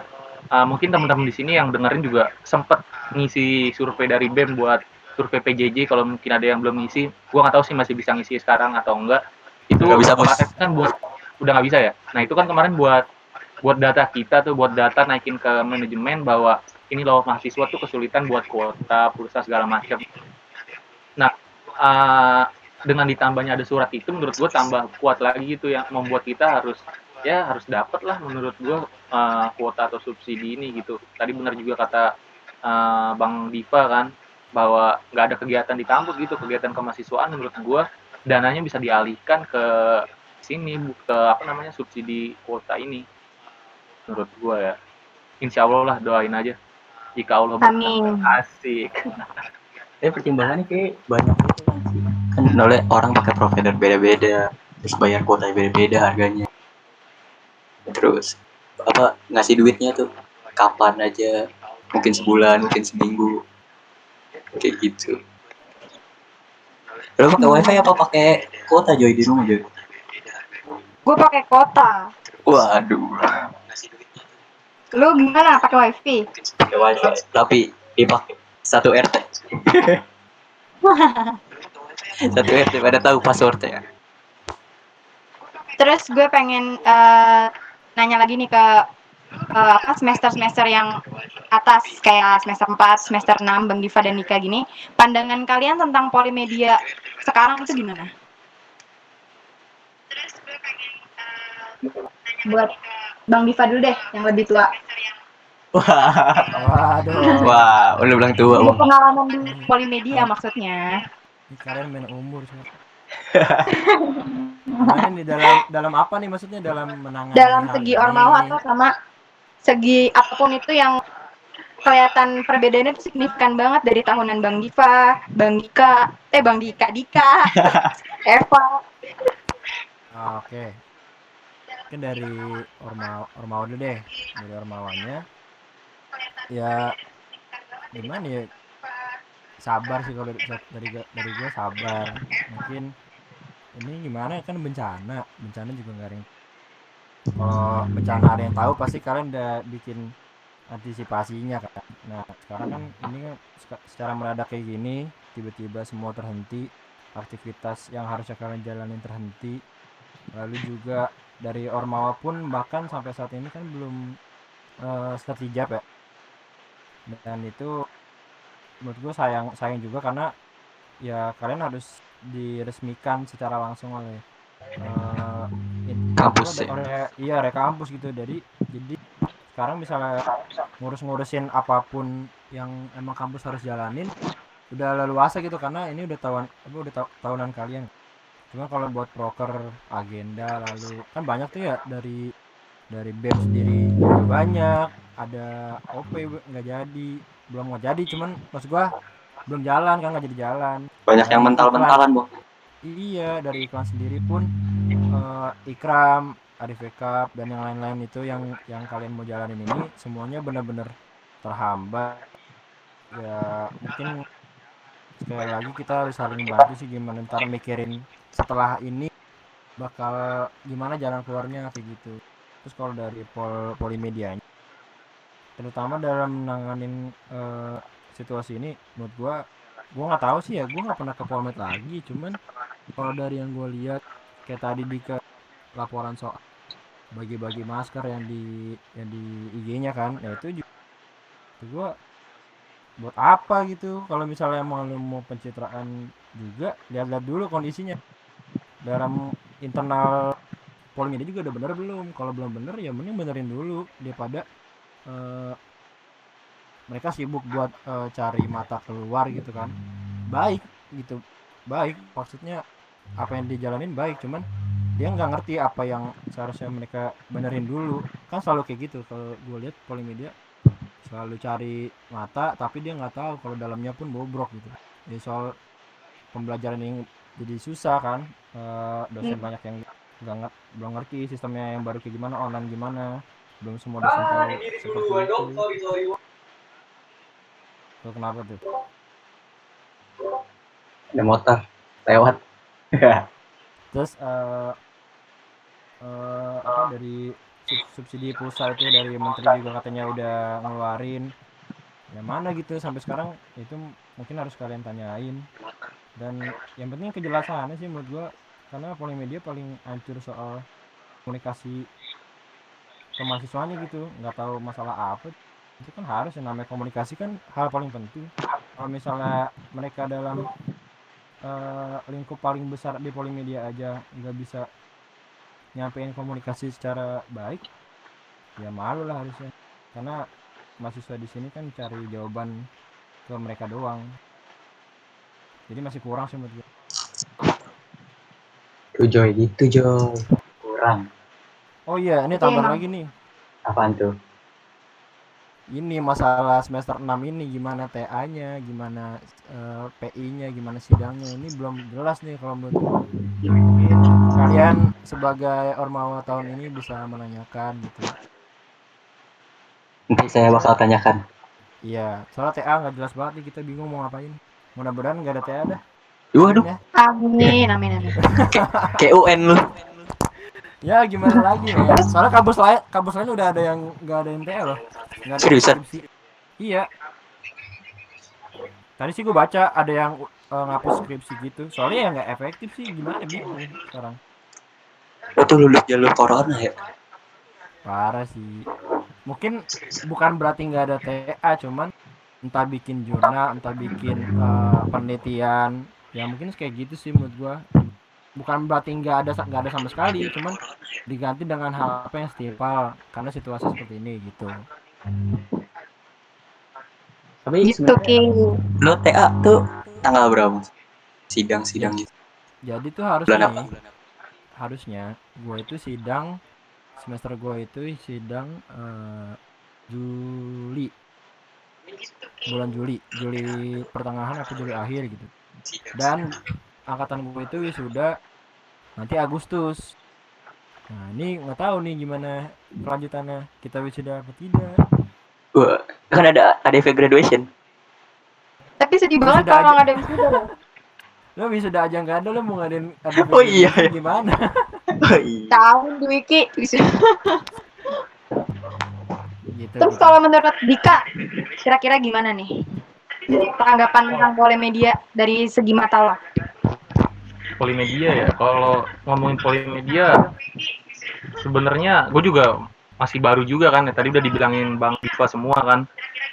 uh, mungkin teman-teman di sini yang dengerin juga sempet ngisi survei dari BEM buat survei PJJ kalau mungkin ada yang belum ngisi gue nggak tahu sih masih bisa ngisi sekarang atau enggak. Itu Nggak bisa, Bos. kan buat udah nggak bisa ya? Nah itu kan kemarin buat buat data kita tuh buat data naikin ke manajemen bahwa ini loh mahasiswa tuh kesulitan buat kuota pulsa segala macam nah uh, dengan ditambahnya ada surat itu menurut gue tambah kuat lagi gitu yang membuat kita harus ya harus dapat lah menurut gue uh, kuota atau subsidi ini gitu. Tadi benar juga kata uh, bang Diva kan bahwa nggak ada kegiatan di kampus gitu kegiatan kemahasiswaan menurut gue dananya bisa dialihkan ke sini ke apa namanya subsidi kuota ini. Menurut gue ya. Insya Allah lah doain aja. Jika Allah berkenan. Asik [LAUGHS] Eh pertimbangannya kayak banyak kan. Kan oleh orang pakai provider beda-beda, terus bayar kuota beda-beda harganya. Terus apa ngasih duitnya tuh kapan aja, mungkin sebulan, mungkin seminggu, kayak gitu. Lo pakai wifi apa pakai kuota Joy di rumah Joy? Gue pakai kota. Waduh. Lu gimana pakai wifi? Pakai wifi, tapi dipakai satu RT. [LAUGHS] satu RT pada tahu passwordnya. Terus gue pengen eh, nanya lagi nih ke eh, apa semester-semester yang atas kayak semester 4, semester 6, Bang Diva dan Nika gini. Pandangan kalian tentang polimedia sekarang itu gimana? Buat Bang Diva dulu deh, yang lebih tua. Wah, Waduh. wah, udah bilang tua Ini pengalaman di polimedia maksudnya. Kalian main umur sih. Main di dalam dalam apa nih maksudnya dalam menangani Dalam segi ormawa atau sama segi apa pun itu yang kelihatan perbedaannya itu signifikan banget dari tahunan Bang Diva, Bang Dika, eh Bang Dika, Dika, [LAUGHS] Eva. Ah, Oke. Mungkin dari orma ormawa dulu deh. Dari ormawanya. Ya gimana ya? Sabar sih kalau dari dari dari gue sabar. Mungkin ini gimana kan bencana. Bencana juga nggak ada yang kalau bencana ada yang tahu pasti kalian udah bikin antisipasinya kan. Nah, sekarang kan ini kan secara mendadak kayak gini, tiba-tiba semua terhenti, aktivitas yang harusnya kalian jalanin terhenti. Lalu juga dari Ormawa pun bahkan sampai saat ini kan belum eh, sertijab ya. Dan itu menurut gue sayang sayang juga karena ya kalian harus diresmikan secara langsung oleh eh, in- Kampus oleh- oleh- iya oleh kampus gitu. Jadi jadi sekarang misalnya ngurus-ngurusin apa pun yang emang kampus harus jalanin udah leluasa gitu karena ini udah tahunan apa udah tahunan kalian. Cuma kalau buat proker agenda lalu kan banyak tuh ya dari dari BEM sendiri juga banyak ada OP nggak jadi belum nggak jadi cuman maksud gua belum jalan kan nggak jadi jalan Banyak yang mental-mentalan bang. Iya, dari iklan sendiri pun eh, Ikram, Arif Cup dan yang lain-lain itu yang yang kalian mau jalanin ini semuanya benar-benar terhambat. Ya, mungkin sekali lagi kita harus saling bantu sih gimana ntar mikirin setelah ini bakal gimana jalan keluarnya kayak gitu. Terus kalau dari pol polimedia terutama dalam menanganin eh, situasi ini menurut gua gua nggak tahu sih ya gua nggak pernah ke Polmed lagi cuman kalau dari yang gue lihat kayak tadi di ke laporan soal bagi-bagi masker yang di yang di IG-nya kan ya itu juga itu gua buat apa gitu? Kalau misalnya mau lu mau pencitraan juga lihat-lihat dulu kondisinya. Dalam internal Polmedia juga udah bener belum? Kalau belum bener ya mending benerin dulu daripada eh, mereka sibuk buat eh, cari mata keluar gitu kan. Baik gitu. Baik maksudnya apa yang dijalanin baik cuman dia nggak ngerti apa yang seharusnya mereka benerin dulu. Kan selalu kayak gitu kalau gue lihat polimedia selalu cari mata tapi dia nggak tahu kalau dalamnya pun bobrok gitu. Jadi soal pembelajaran yang jadi susah kan Eh, dosen Hmm. banyak yang nggak nge- belum ngerti sistemnya yang baru kayak gimana online gimana. Belum semua dosen tahu seperti itu. Tuh, kenapa tuh? Ada motor lewat. [LAUGHS] terus eh eh, apa dari sub- subsidi pulsa itu dari menteri juga katanya udah ngeluarin. Yang mana gitu sampai sekarang itu mungkin harus kalian tanyain. Dan yang penting kejelasannya sih menurut gua karena polimedia paling hancur soal komunikasi ke mahasiswanya gitu. Nggak tahu masalah apa. Itu kan harus yang namanya komunikasi kan hal paling penting. Kalau misalnya mereka dalam eh, lingkup paling besar di polimedia aja nggak bisa nyampein komunikasi secara baik ya malu lah harusnya. Karena mahasiswa di sini kan cari jawaban ke mereka doang. Jadi masih kurang sih menurut gue Tuh Joy, gitu Joy. Kurang. oh iya ini tambah lagi nih Apaan tuh? ini masalah semester 6 ini gimana TA-nya, gimana eh, PI-nya, gimana sidangnya ini belum jelas nih kalau menurut. Mungkin kalian sebagai ormawa tahun ini bisa menanyakan gitu. Nanti saya bakal tanyakan. Iya, soalnya TA nggak jelas banget nih kita bingung mau ngapain. Mudah-mudahan nggak ada TA dah. Waduh, Ya. Amin, amin, amin. kayak UN lu. ya gimana lagi ya? Soalnya kampus lain, kampus lain udah ada yang nggak ada yang TA loh. Nggak ada Seriusan? skripsi. Iya. Tadi sih gue baca ada yang eh, ngapus skripsi gitu. Soalnya ya nggak efektif sih. Gimana bingung nih sekarang. Lu tuh lulus jalur corona ya. Parah sih. Mungkin bukan berarti nggak ada TA, cuman entah bikin jurnal, entah bikin eh, penelitian, ya mungkin kayak gitu sih menurut gua. Bukan berarti nggak ada nggak ada sama sekali, cuman diganti dengan hal apa yang setimpal karena situasi seperti ini gitu. Tapi Gitu, lu TA tuh tanggal berapa? Sidang-sidang gitu. Jadi tuh Bulan harusnya apa? nih, harusnya gue itu sidang semester gue itu sidang eh, Juli bulan Juli Juli pertengahan atau Juli akhir gitu dan angkatan gue itu wisuda nanti Agustus nah ini nggak tahu nih gimana kelanjutannya kita wisuda apa tidak Wah, kan ada ADV graduation. Tapi sedih Wisuda banget kalau nggak ada wisuda. lo [LAUGHS] wisuda aja nggak ada lo mau ngadain [LAUGHS] ada Oh iya, iya. gimana [LAUGHS] Oh, iya. Tahun Wiki. wisuda. gitu Terus gitu. kalau menurut Dika, kira-kira gimana nih? Tanggapan tentang polimedia dari segi mata lo? polimedia ya? Kalau ngomongin polimedia sebenarnya gue juga masih baru juga kan ya. Tadi udah dibilangin bang Diva semua kan.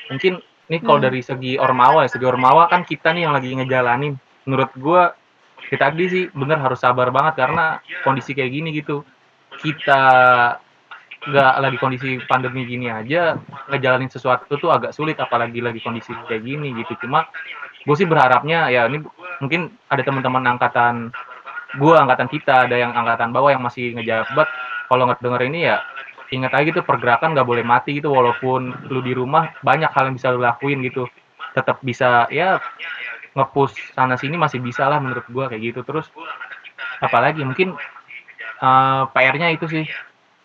Mungkin ini kalau Hmm. dari segi ormawa ya segi ormawa kan kita nih yang lagi ngejalanin. Menurut gue kita tadi sih bener harus sabar banget karena kondisi kayak gini gitu. Kita nggak lagi kondisi pandemi gini aja ngejalanin sesuatu tuh agak sulit apalagi lagi kondisi kayak gini gitu. Cuma gue sih berharapnya ya ini mungkin ada teman-teman angkatan gue angkatan kita ada yang angkatan bawah yang masih ngejabat kalau nggak denger ini ya ingat aja gitu pergerakan nggak boleh mati gitu. Walaupun lu di rumah banyak hal yang bisa lu lakuin gitu. Tetap bisa ya ngepush sana sini masih bisa lah menurut gue kayak gitu. Terus apalagi mungkin eh, PR-nya itu sih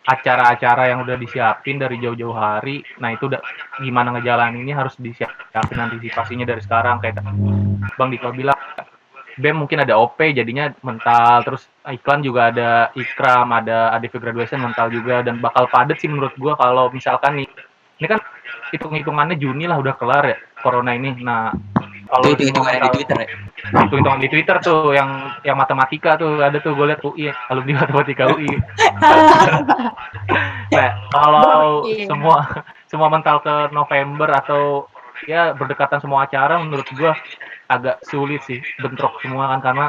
acara-acara yang udah disiapin dari jauh-jauh hari. Nah itu udah gimana ngejalanin ini harus disiapin antisipasinya dari sekarang. Kayak Bang Diko bilang BEM mungkin ada OP jadinya mental. Terus iklan juga ada ikram ada ADV graduation mental juga. Dan bakal padet sih menurut gua kalau misalkan nih. Ini kan hitung-hitungannya Juni lah udah kelar ya corona ini. Nah kalau Itu hitungannya di Twitter ya. hitung-hitungan di Twitter tuh yang yang matematika tuh ada tuh gue liat UI alumni matematika UI [LAUGHS] nah kalau Iya. semua semua mental ke November atau ya berdekatan semua acara menurut gua agak sulit sih bentrok semua kan karena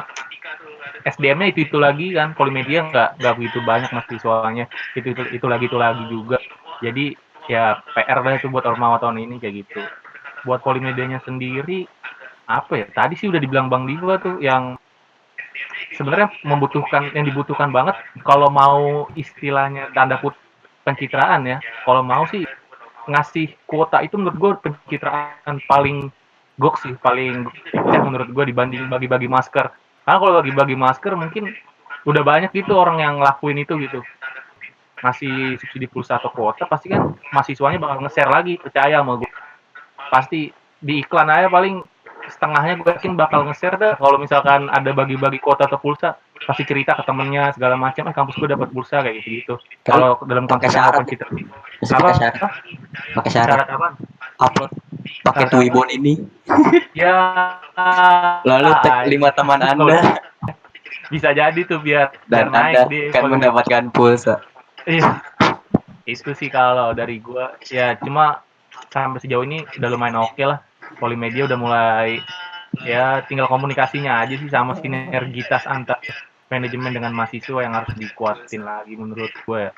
SDM-nya itu itu lagi kan polimedia nggak nggak begitu banyak mahasiswanya itu itu itu lagi itu lagi juga jadi ya PR lah itu buat ormawa tahun ini kayak gitu buat polimedianya sendiri apa ya tadi sih udah dibilang Bang Diva tuh yang sebenarnya membutuhkan yang dibutuhkan banget kalau mau istilahnya tanda kutip pencitraan ya. Kalau mau sih ngasih kuota itu menurut gue pencitraan paling gok sih paling ya menurut gue dibanding bagi-bagi masker. Karena kalau bagi-bagi masker mungkin udah banyak gitu orang yang ngelakuin itu gitu. Ngasih subsidi pulsa atau kuota pasti kan mahasiswanya bakal nge-share lagi percaya sama gue pasti di iklan aja paling setengahnya gue yakin bakal nge-share dah. Kalau misalkan ada bagi-bagi kuota atau pulsa pasti cerita ke temennya segala macam. Eh kampus gue dapat pulsa kayak gitu gitu kalau dalam pakai konteks pencitraan Masih apa pakai syarat. Pakai syarat. Syarat apa? Upload. Pakai Twibbon ini. Ya. Lalu tag lima teman anda. Bisa jadi tuh biar dan biar naik anda di akan mendapatkan pulsa. Iya. Itu sih kalau dari gua. Ya cuma sampai sejauh ini udah lumayan oke lah. Polimedia udah mulai ya tinggal komunikasinya aja sih sama sinergitas antar manajemen dengan mahasiswa yang harus dikuatin lagi menurut gue ya.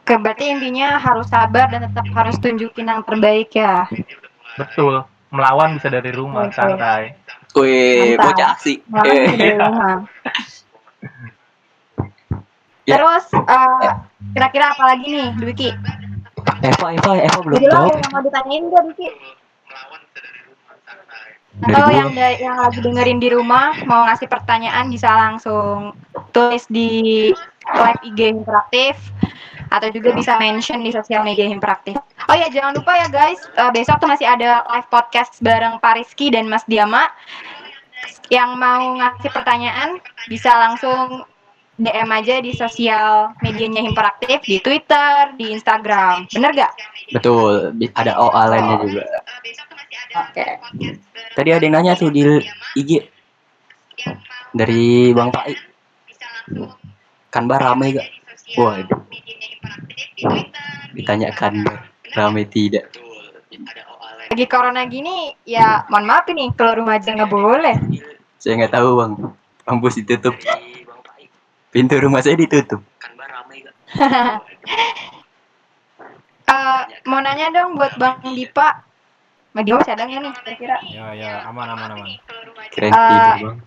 Oke, berarti intinya harus sabar dan tetap harus tunjukin yang terbaik ya. Betul. Melawan bisa dari rumah Oke. santai. Wih, bocah aksi. [LAUGHS] Rumah. Ya. Terus eh, kira-kira apa lagi nih, Dwiki? Eva, Eva, Eva belum Jadi lo yang mau ditanyain gak, Dwiki? Dari Atau yang da- yang lagi dengerin di rumah mau ngasih pertanyaan bisa langsung tulis di live IG interaktif atau juga bisa mention di sosial media interaktif. Oh ya jangan lupa ya guys, eh, besok tuh masih ada live podcast bareng Pariski dan Mas Diama. Yang mau ngasih pertanyaan bisa langsung DM aja di sosial medianya Hiperaktif di Twitter, di Instagram. Bener gak? Betul, ada OA lainnya juga. Oke. Tadi ada yang nanya tuh di IG dari Bang Pai. Kan bar rame gak? Waduh, ditanyakan bar rame tidak. Lagi corona gini, ya mohon maaf ini keluar rumah aja nggak boleh. Saya nggak tahu bang, kampus ditutup. Pintu rumah saya ditutup. [LAUGHS] Eh, mau nanya dong buat Bang Dipa. Bang Dipa masih ada nggak nih kira-kira? Ya ya aman aman aman. Keren Eh, tidur bang.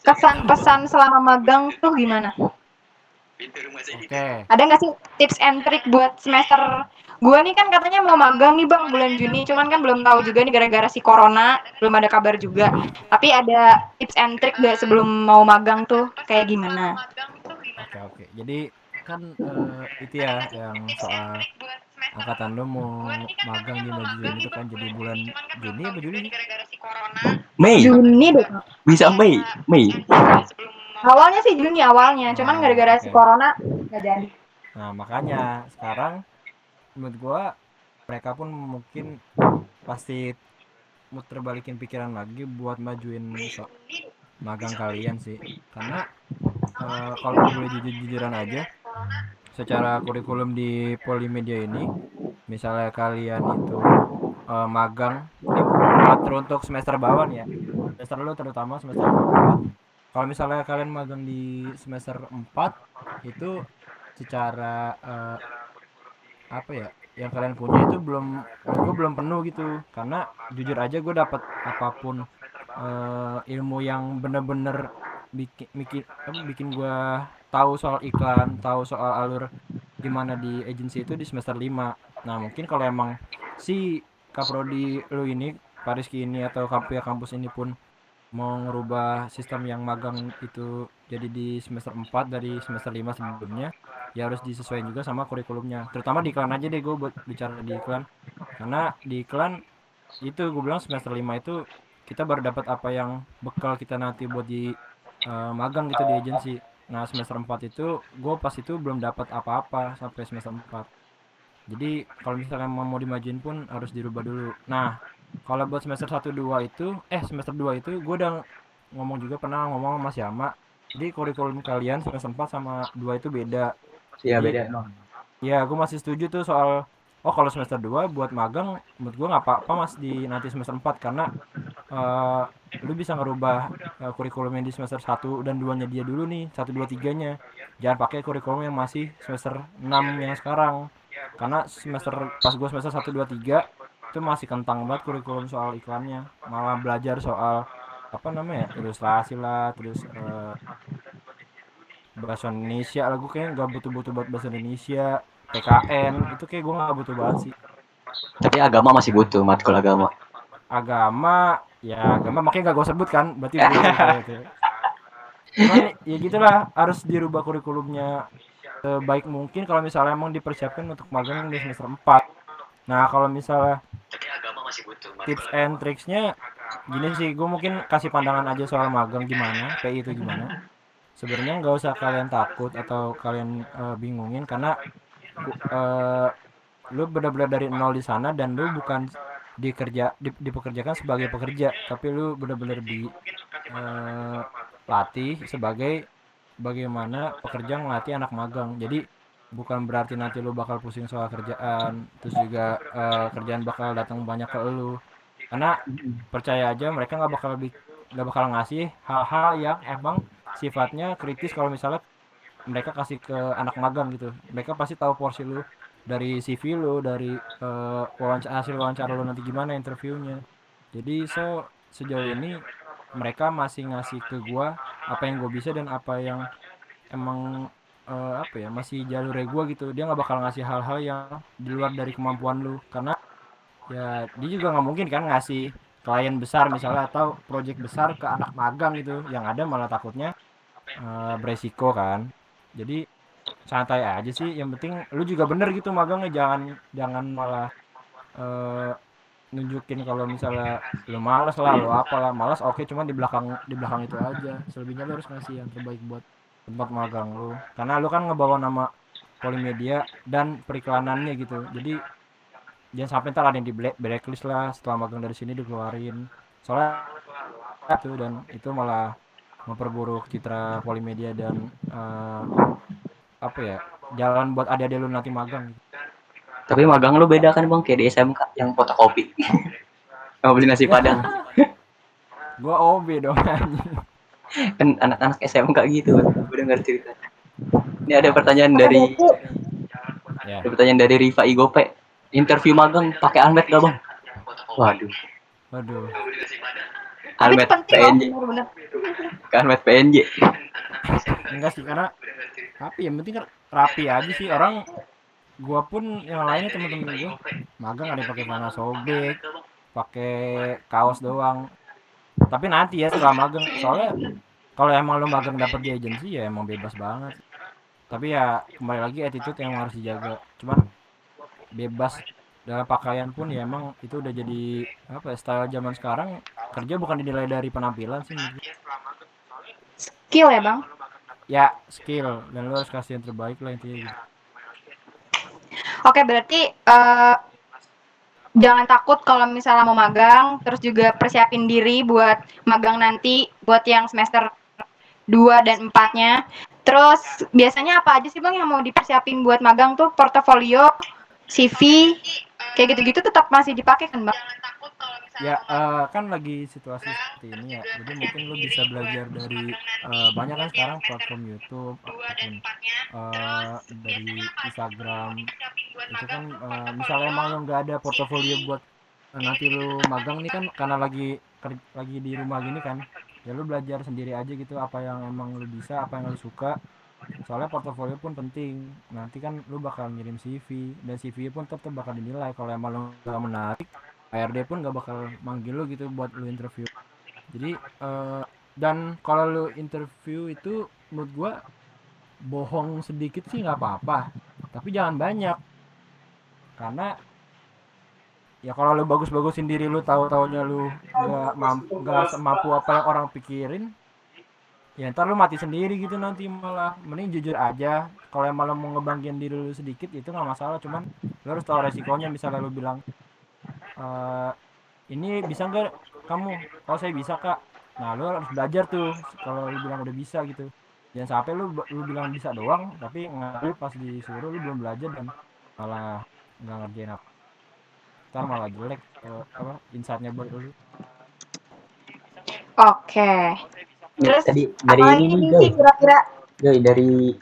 Kesan pesan selama magang tuh gimana? Oke. Ada nggak sih tips and trick buat semester Gua nih kan katanya mau magang nih bang bulan Juni, cuman kan belum tahu juga nih gara-gara si corona, belum ada kabar juga. Tapi ada tips and trick gak sebelum mau magang tuh kayak gimana? Oke oke. Jadi kan eh, itu ya yang soal angkatan lu mau magang di Madiun itu kan jadi bulan Juni apa Juli? Mei, Juni deh. bisa Mei, Mei. Awalnya sih Juni awalnya, cuman gara-gara si corona nggak jadi. Nah makanya sekarang menurut gua mereka pun mungkin pasti muter balikin pikiran lagi buat majuin so- magang kalian sih karena eh, kalau boleh jujur-jujuran aja secara kurikulum di Polimedia ini misalnya kalian itu eh, magang ini teruntuk semester bawah ya. Semester lu terutama semester 4 kalau misalnya kalian magang di semester 4 itu secara eh, apa ya yang kalian punya itu belum gue belum penuh gitu. Karena jujur aja gue dapat apa pun eh, ilmu yang bener-bener bikin bikin bikin gue tahu soal iklan tahu soal alur gimana di agensi itu di semester 5 nah mungkin kalau emang si kaprodi lu ini Pariski ini atau kamp- pihak kampus ini pun mau ngerubah sistem yang magang itu jadi di semester 4 dari semester 5 sebelumnya ya harus disesuaikan juga sama kurikulumnya. Terutama di iklan aja deh gue buat bicara di iklan. Karena di iklan itu gue bilang semester 5 itu kita baru dapat apa yang bekal kita nanti buat di eh, magang gitu di agensi. Nah semester 4 itu gue pas itu belum dapat apa-apa sampai semester 4 jadi kalau misalnya mau dimajuin pun harus dirubah dulu. Nah kalau buat semester 1 2 itu eh semester 2 itu gue udah ngomong juga pernah ngomong sama Mas Yama jadi kurikulum kalian semester 4 sama 2 itu beda. Iya beda. emang. Ya, gue masih setuju tuh soal oh kalau semester 2 buat magang menurut gue nggak apa-apa Mas di nanti semester 4 karena eh lu bisa ngerubah eh, kurikulum yang di semester 1 dan 2-nya dia dulu nih, 1 2 3-nya. Jangan pakai kurikulum yang masih semester 6 yang sekarang. Karena semester pas gue semester 1 2 3 itu masih kentang banget kurikulum soal iklannya. Malah belajar soal apa namanya? ilustrasi lah, terus eh, bahasa Indonesia lah gue kayaknya nggak butuh-butuh buat bahasa Indonesia PKN itu kayak gue nggak butuh banget sih Tapi agama masih butuh matkul agama. agama ya agama makanya gak gue sebut kan berarti [LAUGHS] gitu. Cuman ya gitulah harus dirubah kurikulumnya sebaik mungkin kalau misalnya emang dipersiapkan untuk magang di semester 4 nah kalau misalnya tips and tricksnya gini sih gue mungkin kasih pandangan aja soal magang gimana PI itu gimana sebenarnya nggak usah kalian takut atau kalian eh, bingungin karena eh, lu benar-benar dari nol di sana dan lu bukan dikerja di- dipekerjakan sebagai pekerja tapi lu benar-benar di eh, latih sebagai bagaimana pekerja ngelatih anak magang. Jadi bukan berarti nanti lu bakal pusing soal kerjaan terus juga eh, kerjaan bakal datang banyak ke lu. Karena percaya aja mereka nggak bakal nggak bakal ngasih hal-hal yang emang sifatnya kritis kalau misalnya mereka kasih ke anak magang gitu. Mereka pasti tahu porsi lu dari CV lu dari eh, wawancara hasil wawancara lu nanti gimana interviewnya. Jadi so sejauh ini mereka masih ngasih ke gua apa yang gue bisa dan apa yang emang eh, apa ya masih jalur gua gitu. Dia nggak bakal ngasih hal-hal yang di luar dari kemampuan lu. Karena ya dia juga nggak mungkin kan ngasih klien besar misalnya atau project besar ke anak magang gitu. Yang ada malah takutnya eh, beresiko kan jadi santai aja sih. Yang penting lu juga bener gitu magangnya. Jangan jangan malah eh, nunjukin kalau misalnya lu males lah lu apalah malas oke cuman di belakang di belakang itu aja. Selebihnya lu harus ngasih yang terbaik buat tempat magang lu. Karena lu kan ngebawa nama Polimedia dan periklanannya gitu. Jadi jangan sampai ntar ada yang di black- blacklist lah setelah magang dari sini dikeluarin. Soalnya itu dan itu malah memperburuk citra Polimedia dan eh, apa ya jalan buat adik-adik lu nanti magang Tapi magang lu beda kan bang kayak di SMK yang fotokopi. [LAUGHS] Nggak beli nasi padang. [LAUGHS] gua OB dong kan anak-anak SMK gitu. Gue denger cerita. Ini ada pertanyaan dari ya ada pertanyaan dari Riva Igope. Interview magang pakai almet gak bang? Waduh. waduh Tapi itu Almet PNJ. bener-bener. Ke Almet PNJ. enggak sih karena tapi yang penting kan rapi aja sih orang gua pun yang lainnya temen-temen gua magang ada yang pakai mana sobek pakai kaos doang tapi nanti ya setelah magang soalnya kalau emang lo magang dapet di agensi ya emang bebas banget tapi ya kembali lagi attitude yang harus dijaga cuman bebas dalam pakaian pun ya emang itu udah jadi apa ya, style zaman sekarang kerja bukan dinilai dari penampilan sih. Skill ya bang. ya skill dan lo harus kasih yang terbaik lah intinya gitu. Oke berarti eh, jangan takut kalau misalnya mau magang, terus juga persiapin diri buat magang nanti, buat yang semester 2 dan 4-nya. Terus biasanya apa aja sih bang yang mau dipersiapin buat magang tuh portofolio, CV, kayak gitu-gitu tetap masih dipakai kan bang? Ya, eh, kan lagi situasi seperti ini ya. Jadi mungkin lu bisa belajar dari eh, banyak kan sekarang platform YouTube ataupun eh, dari Instagram. Itu kan eh, misalnya emang lu nggak ada portofolio buat eh, nanti lu magang nih kan karena lagi lagi di rumah gini kan. Ya lu belajar sendiri aja gitu apa yang emang lu bisa, apa yang lu suka. Soalnya portofolio pun penting. Nanti kan lu bakal ngirim CV dan CV pun tetap bakal dinilai. Kalau emang lu nggak menarik HRD pun gak bakal manggil lu gitu buat lu interview. Jadi eh, dan kalau lu interview itu menurut gua bohong sedikit sih nggak apa-apa. Tapi jangan banyak. Karena ya kalau lu bagus-bagusin diri lu tahu taunya lu nggak mampu nggak semampu apa yang orang pikirin ya ntar lu mati sendiri gitu nanti malah. Mending jujur aja. Kalau emang lu mau ngebanggain diri lu sedikit itu nggak masalah. Cuman lu harus tahu resikonya misalnya lu bilang eh ini bisa nggak kamu? Kalau saya bisa kak. Nah lu harus belajar tuh kalau lu bilang udah bisa gitu. Jangan sampai lu lu bilang bisa doang tapi nggak pas disuruh lu belum belajar dan malah nggak ngerjain apa. Ntar malah jelek eh, apa insightnya buat lu. Oke. Ya, Terus tadi dari ini nih, sih kira-kira Joy, dari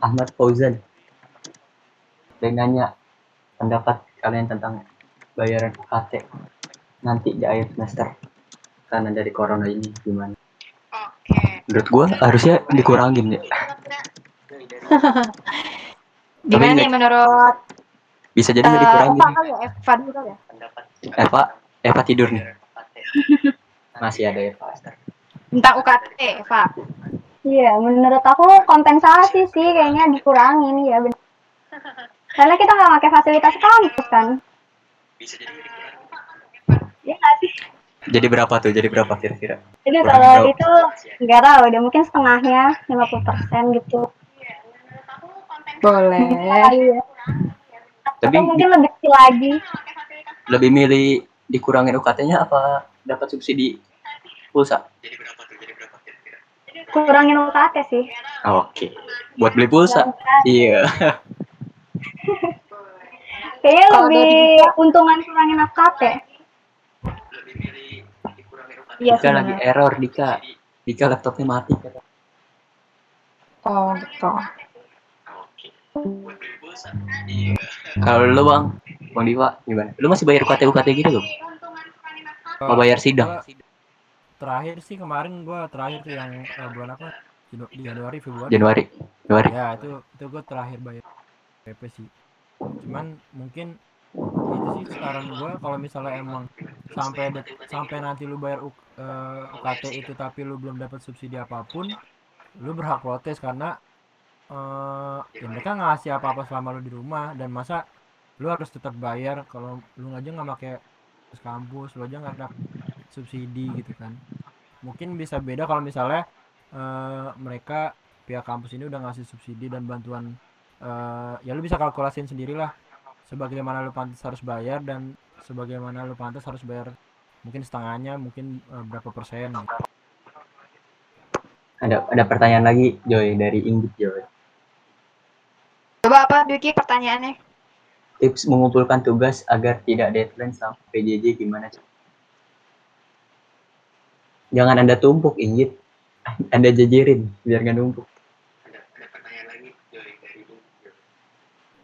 Ahmad Fauzan. Dia nanya pendapat kalian tentang bayaran UKT nanti di akhir semester karena dari corona ini gimana? Oke. Menurut gua harusnya dikurangin ya. [LAUGHS] Gimana nih menurut Bisa jadi nggak eh, dikurangin. Eva kali ya? Eva dulu ya? Eva, Eva tidur nih. [LAUGHS] Masih ada Eva. Tentang UKT, Eva. Iya, menurut aku kompensasi sih kayaknya dikurangin ya bener. Karena kita nggak pakai fasilitas kampus kan. Iya nggak sih? Jadi berapa tuh? Jadi berapa kira-kira? Jadi Kurang kalau jauh. itu nggak tahu, deh mungkin setengahnya 50% gitu. Boleh. Iya. Tapi Atau mungkin lebih kecil lagi. lebih milih dikurangin UKT-nya apa dapat subsidi pulsa? Kurangin UKT sih. Oke. Buat beli pulsa. Iya. [LAUGHS] Kayaknya Kalau lebih dari untungan kurangin UKT. Iya Dika lagi error Dika. Dika laptopnya mati. Oh gitu. Kalau lu bang, bang Diva gimana? Lu masih bayar UKT UKT gitu belum? Mau bayar sidang? Terakhir sih kemarin gua terakhir tuh yang eh, bulan apa di Januari Februari Januari. Januari. ya itu itu gua terakhir bayar PP sih cuman mungkin itu sih saran gua kalau misalnya emang sampai det- sampai nanti lu bayar U- eh, UKT itu tapi lu belum dapat subsidi apa pun lu berhak protes karena eh ya mereka nggak ngasih apa-apa selama lu di rumah dan masa lu harus tetap bayar kalau lu aja nggak pakai kampus lu aja nggak dapet subsidi gitu kan mungkin bisa beda kalau misalnya eh, mereka pihak kampus ini udah ngasih subsidi dan bantuan eh, ya lu bisa kalkulasiin sendirilah sebagaimana lu pantas harus bayar dan sebagaimana lu pantas harus bayar mungkin setengahnya mungkin eh, berapa persen gitu. Ada ada pertanyaan lagi Joy dari Inggit Joy. Coba apa Duki pertanyaannya? Tips mengumpulkan tugas agar tidak deadline sampai PJJ gimana? Cak? Jangan anda tumpuk Inggit. Anda jajarin biar nggak numpuk.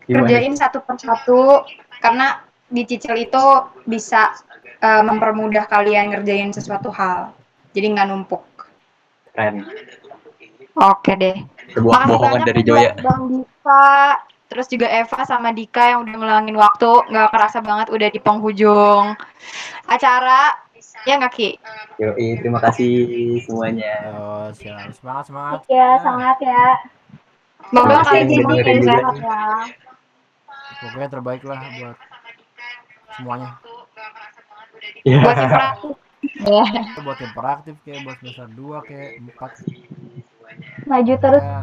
Gimana? Kerjain satu persatu karena dicicil itu bisa eh, mempermudah kalian ngerjain sesuatu hal. Jadi nggak numpuk. Keren. Oke deh. Sebuah bohongan dari Joya. Bang Dika, terus juga Eva sama Dika yang udah ngelangin waktu, nggak kerasa banget udah di penghujung acara. Ya nggak Ki? Yoi, terima kasih semuanya. Yo, siap. semangat semangat Ya, semangat ya. Semoga kalian juga. sehat ya. pokoknya terbaik lah buat semuanya Ya. Buat yang praktis. Ya. Itu buat yang interaktif kayak buat semester 2 kayak 4 Maju terus. ya,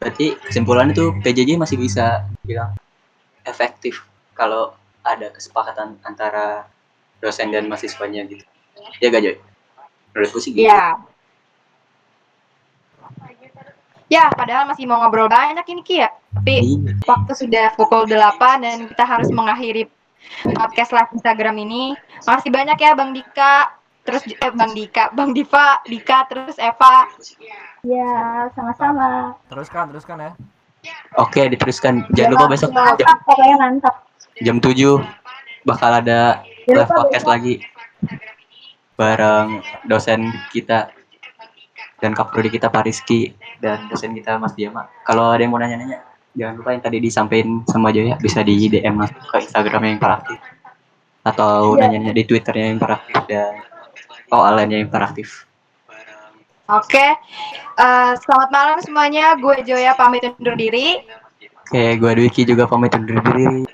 Berarti kesimpulannya tuh PJJ masih bisa bilang efektif kalau ada kesepakatan antara dosen dan mahasiswanya gitu. Ya gak Joy? Menurutku sih gitu. Ya. Ya, padahal masih mau ngobrol banyak ini Ki ya. Tapi Iya. waktu sudah pukul 8 dan kita harus mengakhiri podcast live Instagram ini. Makasih banyak ya Bang Dika, terus eh, Bang Dika, Bang Diva, Dika, terus Eva. Ya, sama-sama. teruskan teruskan ya Oke, diteruskan. Jangan lupa besok Mantap, pokoknya mantap. Jam 7 bakal ada live podcast lagi bareng dosen kita dan kaprodi kita Pak Rizky dan dosen kita Mas Diama. Kalau ada yang mau nanya-nanya, jangan lupa yang tadi disampaikan sama Joya bisa di DM langsung ke Instagramnya yang interaktif atau Iya. nanya-nanya di Twitternya yang interaktif dan OAL-nya yang interaktif. Oke. Eh, selamat malam semuanya. Gue Joya pamit undur diri. Oke, gue Dwiki juga pamit undur diri.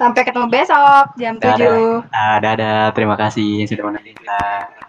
Sampai ketemu besok jam Dadah. 7. Ah, dadah, terima kasih sudah menonton.